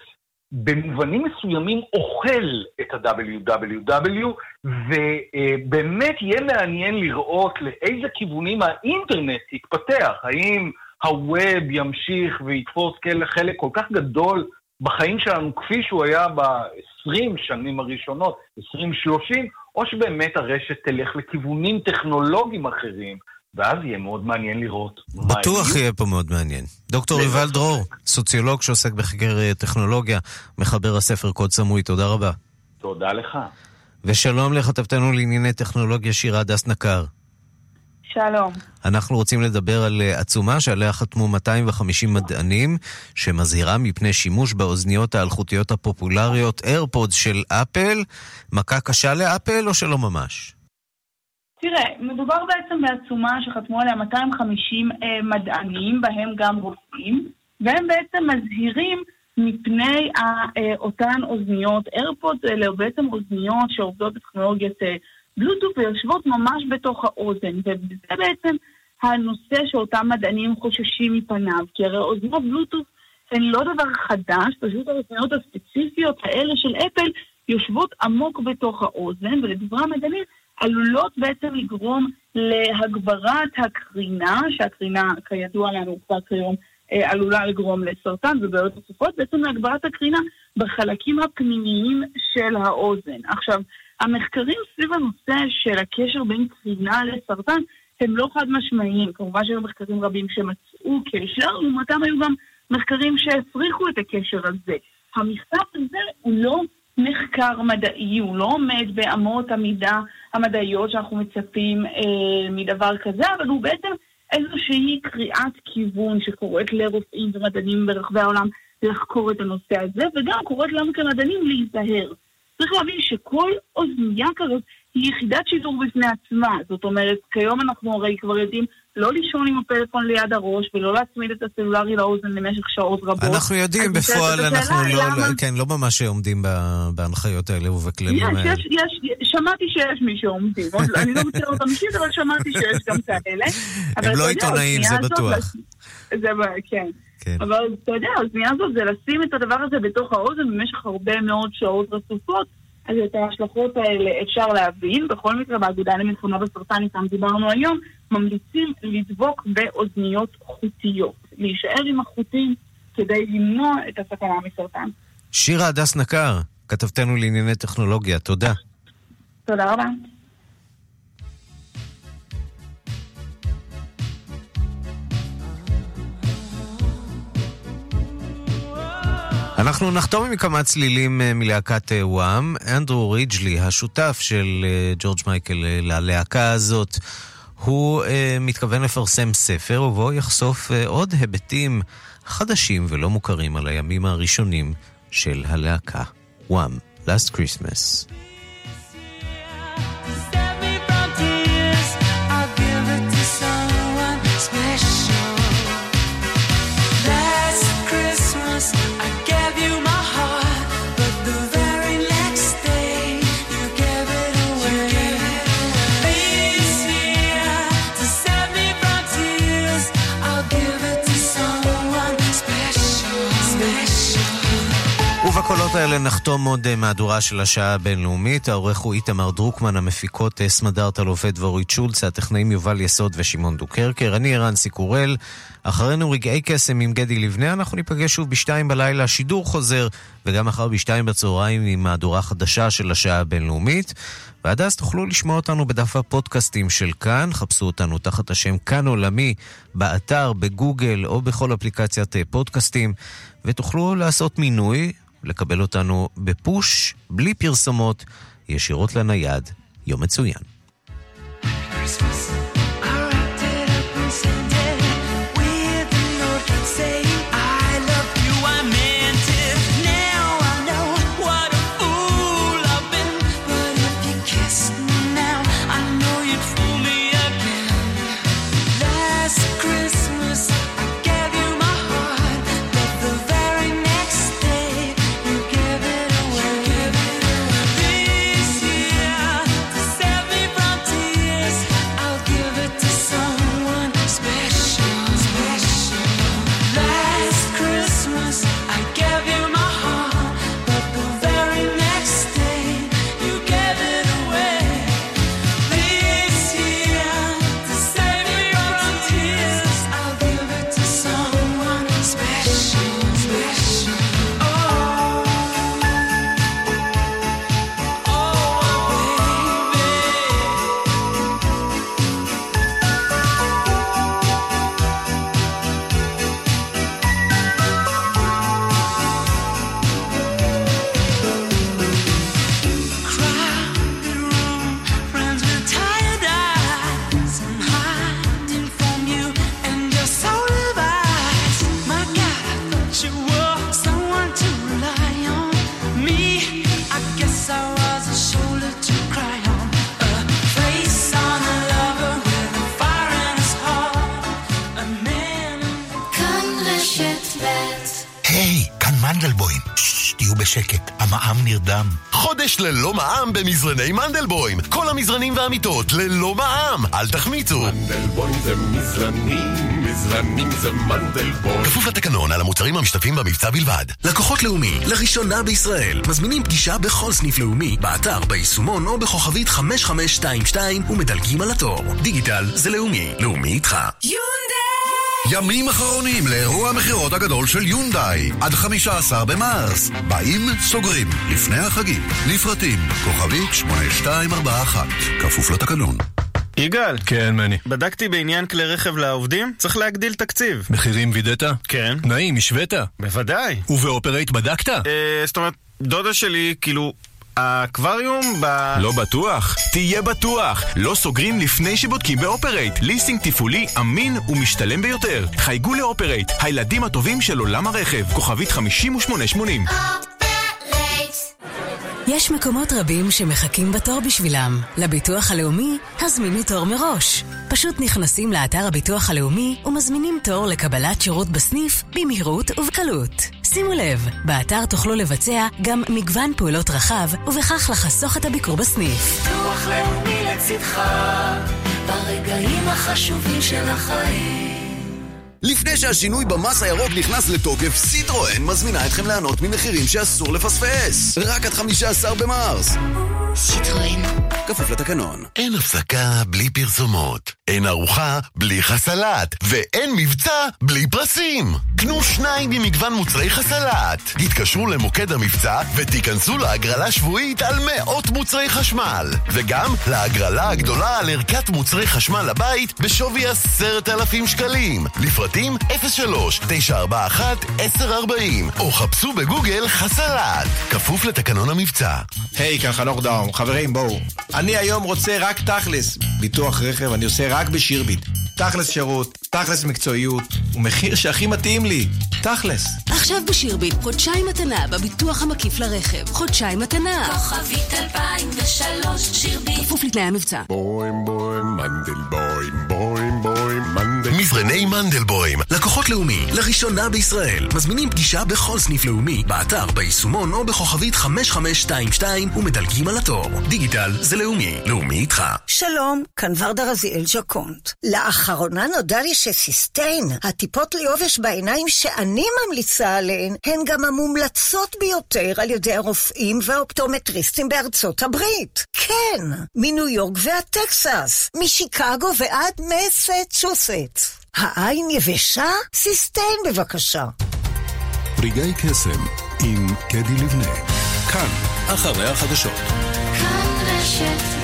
במובנים מסוימים אוכל את ה-WWW, ובאמת יהיה מעניין לראות לאיזה כיוונים האינטרנט יתפתח. האם הווב ימשיך ויתפוס חלק כל כך גדול בחיים שלנו כפי שהוא היה ב-20 שנים הראשונות, 20-30, או שבאמת הרשת תלך לכיוונים טכנולוגיים אחרים, ואז יהיה מאוד מעניין לראות בטוח יהיה פה מאוד מעניין. דוקטור יובל דרור, סוציולוג שעוסק בחקר אה, טכנולוגיה, מחבר הספר קוד סמוי, תודה רבה. תודה לך. ושלום לכתבתנו לענייני טכנולוגיה שירה הדס נקר. שלום. אנחנו רוצים לדבר על אה, עצומה שעליה חתמו 250 מדענים, שמזהירה מפני שימוש באוזניות האלחוטיות הפופולריות איירפודס של אפל. מכה קשה לאפל או שלא ממש? תראה, מדובר בעצם בעצומה שחתמו עליה 250 אה, מדענים, בהם גם רופאים, והם בעצם מזהירים מפני אה, אותן אוזניות איירפודס, אלה בעצם אוזניות שעובדות בטכנולוגיית אה, בלוטות' ויושבות ממש בתוך האוזן, וזה בעצם הנושא שאותם מדענים חוששים מפניו, כי הרי אוזניות בלוטות' הן לא דבר חדש, פשוט האוזניות הספציפיות האלה של אפל יושבות עמוק בתוך האוזן, ולדברי המדענים עלולות בעצם לגרום להגברת הקרינה, שהקרינה כידוע לנו כבר כיום אה, עלולה לגרום לסרטן ובעיות נוספות, בעצם להגברת הקרינה בחלקים הפנימיים של האוזן. עכשיו, המחקרים סביב הנושא של הקשר בין קרינה לסרטן הם לא חד משמעיים. כמובן שהיו מחקרים רבים שמצאו קשר, לעומתם היו גם מחקרים שהפריכו את הקשר הזה. המכתב הזה הוא לא מחקר מדעי, הוא לא עומד באמות המידה המדעיות שאנחנו מצפים אה, מדבר כזה, אבל הוא בעצם איזושהי קריאת כיוון שקוראת לרופאים ומדענים ברחבי העולם לחקור את הנושא הזה, וגם קוראת לנו כמדענים להיזהר. צריך להבין שכל אוזנייה כזאת היא יחידת שידור בפני עצמה. זאת אומרת, כיום אנחנו הרי כבר יודעים לא לישון עם הפלאפון ליד הראש ולא להצמיד את הסלולרי לאוזן למשך שעות רבות. אנחנו יודעים, בפועל אנחנו לא, למה... כן, לא ממש עומדים בהנחיות האלה ובכללים האלה. יש, יש, יש, שמעתי שיש מי שעומדים. אני לא מכירה אותם אישית, אבל שמעתי שיש גם כאלה. הם לא עיתונאים, זה בטוח. זה, כן. כן. אבל אתה יודע, האוזנייה הזאת זה לשים את הדבר הזה בתוך האוזן במשך הרבה מאוד שעות רצופות. אז את ההשלכות האלה אפשר להבין. בכל מקרה, באגודה למלחמה בסרטן איתם דיברנו היום, ממליצים לדבוק באוזניות חוטיות. להישאר עם החוטים כדי למנוע את הסכנה מסרטן. שירה הדס נקר, כתבתנו לענייני טכנולוגיה, תודה. תודה רבה. אנחנו נחתום עם כמה צלילים אה, מלהקת אה, וואם. אנדרו ריג'לי, השותף של אה, ג'ורג' מייקל ללהקה הזאת, הוא אה, מתכוון לפרסם ספר ובו יחשוף אה, עוד היבטים חדשים ולא מוכרים על הימים הראשונים של הלהקה. וואם, Last Christmas. ובקולות האלה נחתום עוד אה, מהדורה של השעה הבינלאומית. העורך הוא איתמר דרוקמן, המפיקות אה, סמדארטה לובד ואורית שולץ, הטכנאים יובל יסוד ושמעון דוקרקר. אני ערן סיקורל. אחרינו רגעי קסם עם גדי לבנה, אנחנו ניפגש שוב בשתיים בלילה, שידור חוזר, וגם מחר בשתיים בצהריים עם מהדורה חדשה של השעה הבינלאומית. ועד אז תוכלו לשמוע אותנו בדף הפודקאסטים של כאן, חפשו אותנו תחת השם כאן עולמי, באתר, בגוגל או בכל אפליקציית אה, פודקאסטים, ותוכלו לעשות מינוי לקבל אותנו בפוש, בלי פרסומות, ישירות לנייד. יום מצוין. חודש ללא מע"מ במזרני מנדלבוים. כל המזרנים והמיטות ללא מע"מ. אל תחמיצו. מנדלבוים זה מזרנים, מזרנים זה מנדלבוים. כפוף לתקנון על המוצרים המשתתפים במבצע בלבד. לקוחות לאומי, לראשונה בישראל. מזמינים פגישה בכל סניף לאומי, באתר, ביישומון או בכוכבית 5522 ומדלגים על התור. דיגיטל זה לאומי. לאומי איתך. יונדאי! ימים אחרונים לאירוע המכירות הגדול של יונדאי, עד 15 במרס. באים, סוגרים, לפני החגים. לפרטים, כוכבית 8241, כפוף לתקנון. יגאל. כן, מני. בדקתי בעניין כלי רכב לעובדים, צריך להגדיל תקציב. מחירים וידאת? כן. תנאים, השווית? בוודאי. ובאופרייט בדקת? אה, זאת אומרת, דודה שלי, כאילו... האקווריום ב... לא בטוח? תהיה בטוח! לא סוגרים לפני שבודקים באופרייט. ליסינג תפעולי אמין ומשתלם ביותר. חייגו לאופרייט, הילדים הטובים של עולם הרכב. כוכבית 5880 יש מקומות רבים שמחכים בתור בשבילם. לביטוח הלאומי, הזמינו תור מראש. פשוט נכנסים לאתר הביטוח הלאומי ומזמינים תור לקבלת שירות בסניף במהירות ובקלות. שימו לב, באתר תוכלו לבצע גם מגוון פעולות רחב, ובכך לחסוך את הביקור בסניף. ביטוח לאומי לצדך, ברגעים החשובים של החיים. לפני שהשינוי במס הירוק נכנס לתוקף, סיטרואן מזמינה אתכם ליהנות ממחירים שאסור לפספס. רק עד 15 במרס. סיטרואן. כפוף לתקנון. אין הפסקה בלי פרסומות. אין ארוחה בלי חסלת. ואין מבצע בלי פרסים. קנו שניים ממגוון מוצרי חסלת. התקשרו למוקד המבצע ותיכנסו להגרלה שבועית על מאות מוצרי חשמל. וגם להגרלה הגדולה על ערכת מוצרי חשמל לבית בשווי עשרת אלפים שקלים. לפרטים 03-941-1040 או חפשו בגוגל חסלת. כפוף לתקנון המבצע. היי, כאן חנוך דאום. חברים, בואו. אני היום רוצה רק תכלס. ביטוח רכב אני עושה רק בשירביט. תכלס שירות, תכלס מקצועיות, ומחיר שהכי מתאים לי. תכלס. עכשיו בשירביט, חודשיים מתנה בביטוח המקיף לרכב. חודשיים מתנה. כוכבית 2003, שירביט. כפוף לתנאי המבצע. בוים בוים מנדלבוים, בוים בוים מנדל... מזרני מנדלבוים, לקוחות לאומי, לראשונה בישראל. מזמינים פגישה בכל סניף לאומי, באתר, ביישומון או בכוכבית 5522 ומדלגים על התור. דיגיטל זה לאומי, לאומי איתך. שלום, כאן ורדה רזיאל ג'קונט. לאחרונה נודע לי שסיסטיין, הטיפות ליובש בעיניים שאני ממליצה עליהן, הן גם המומלצות ביותר על ידי הרופאים והאופטומטריסטים בארצות הברית. כן, מניו יורק ועד טקסס, משיקגו ועד מסצ'וסטס. העין יבשה? סיסטיין בבקשה. רגעי קסם עם קדי לבנה. כאן, אחרי החדשות. כאן רשת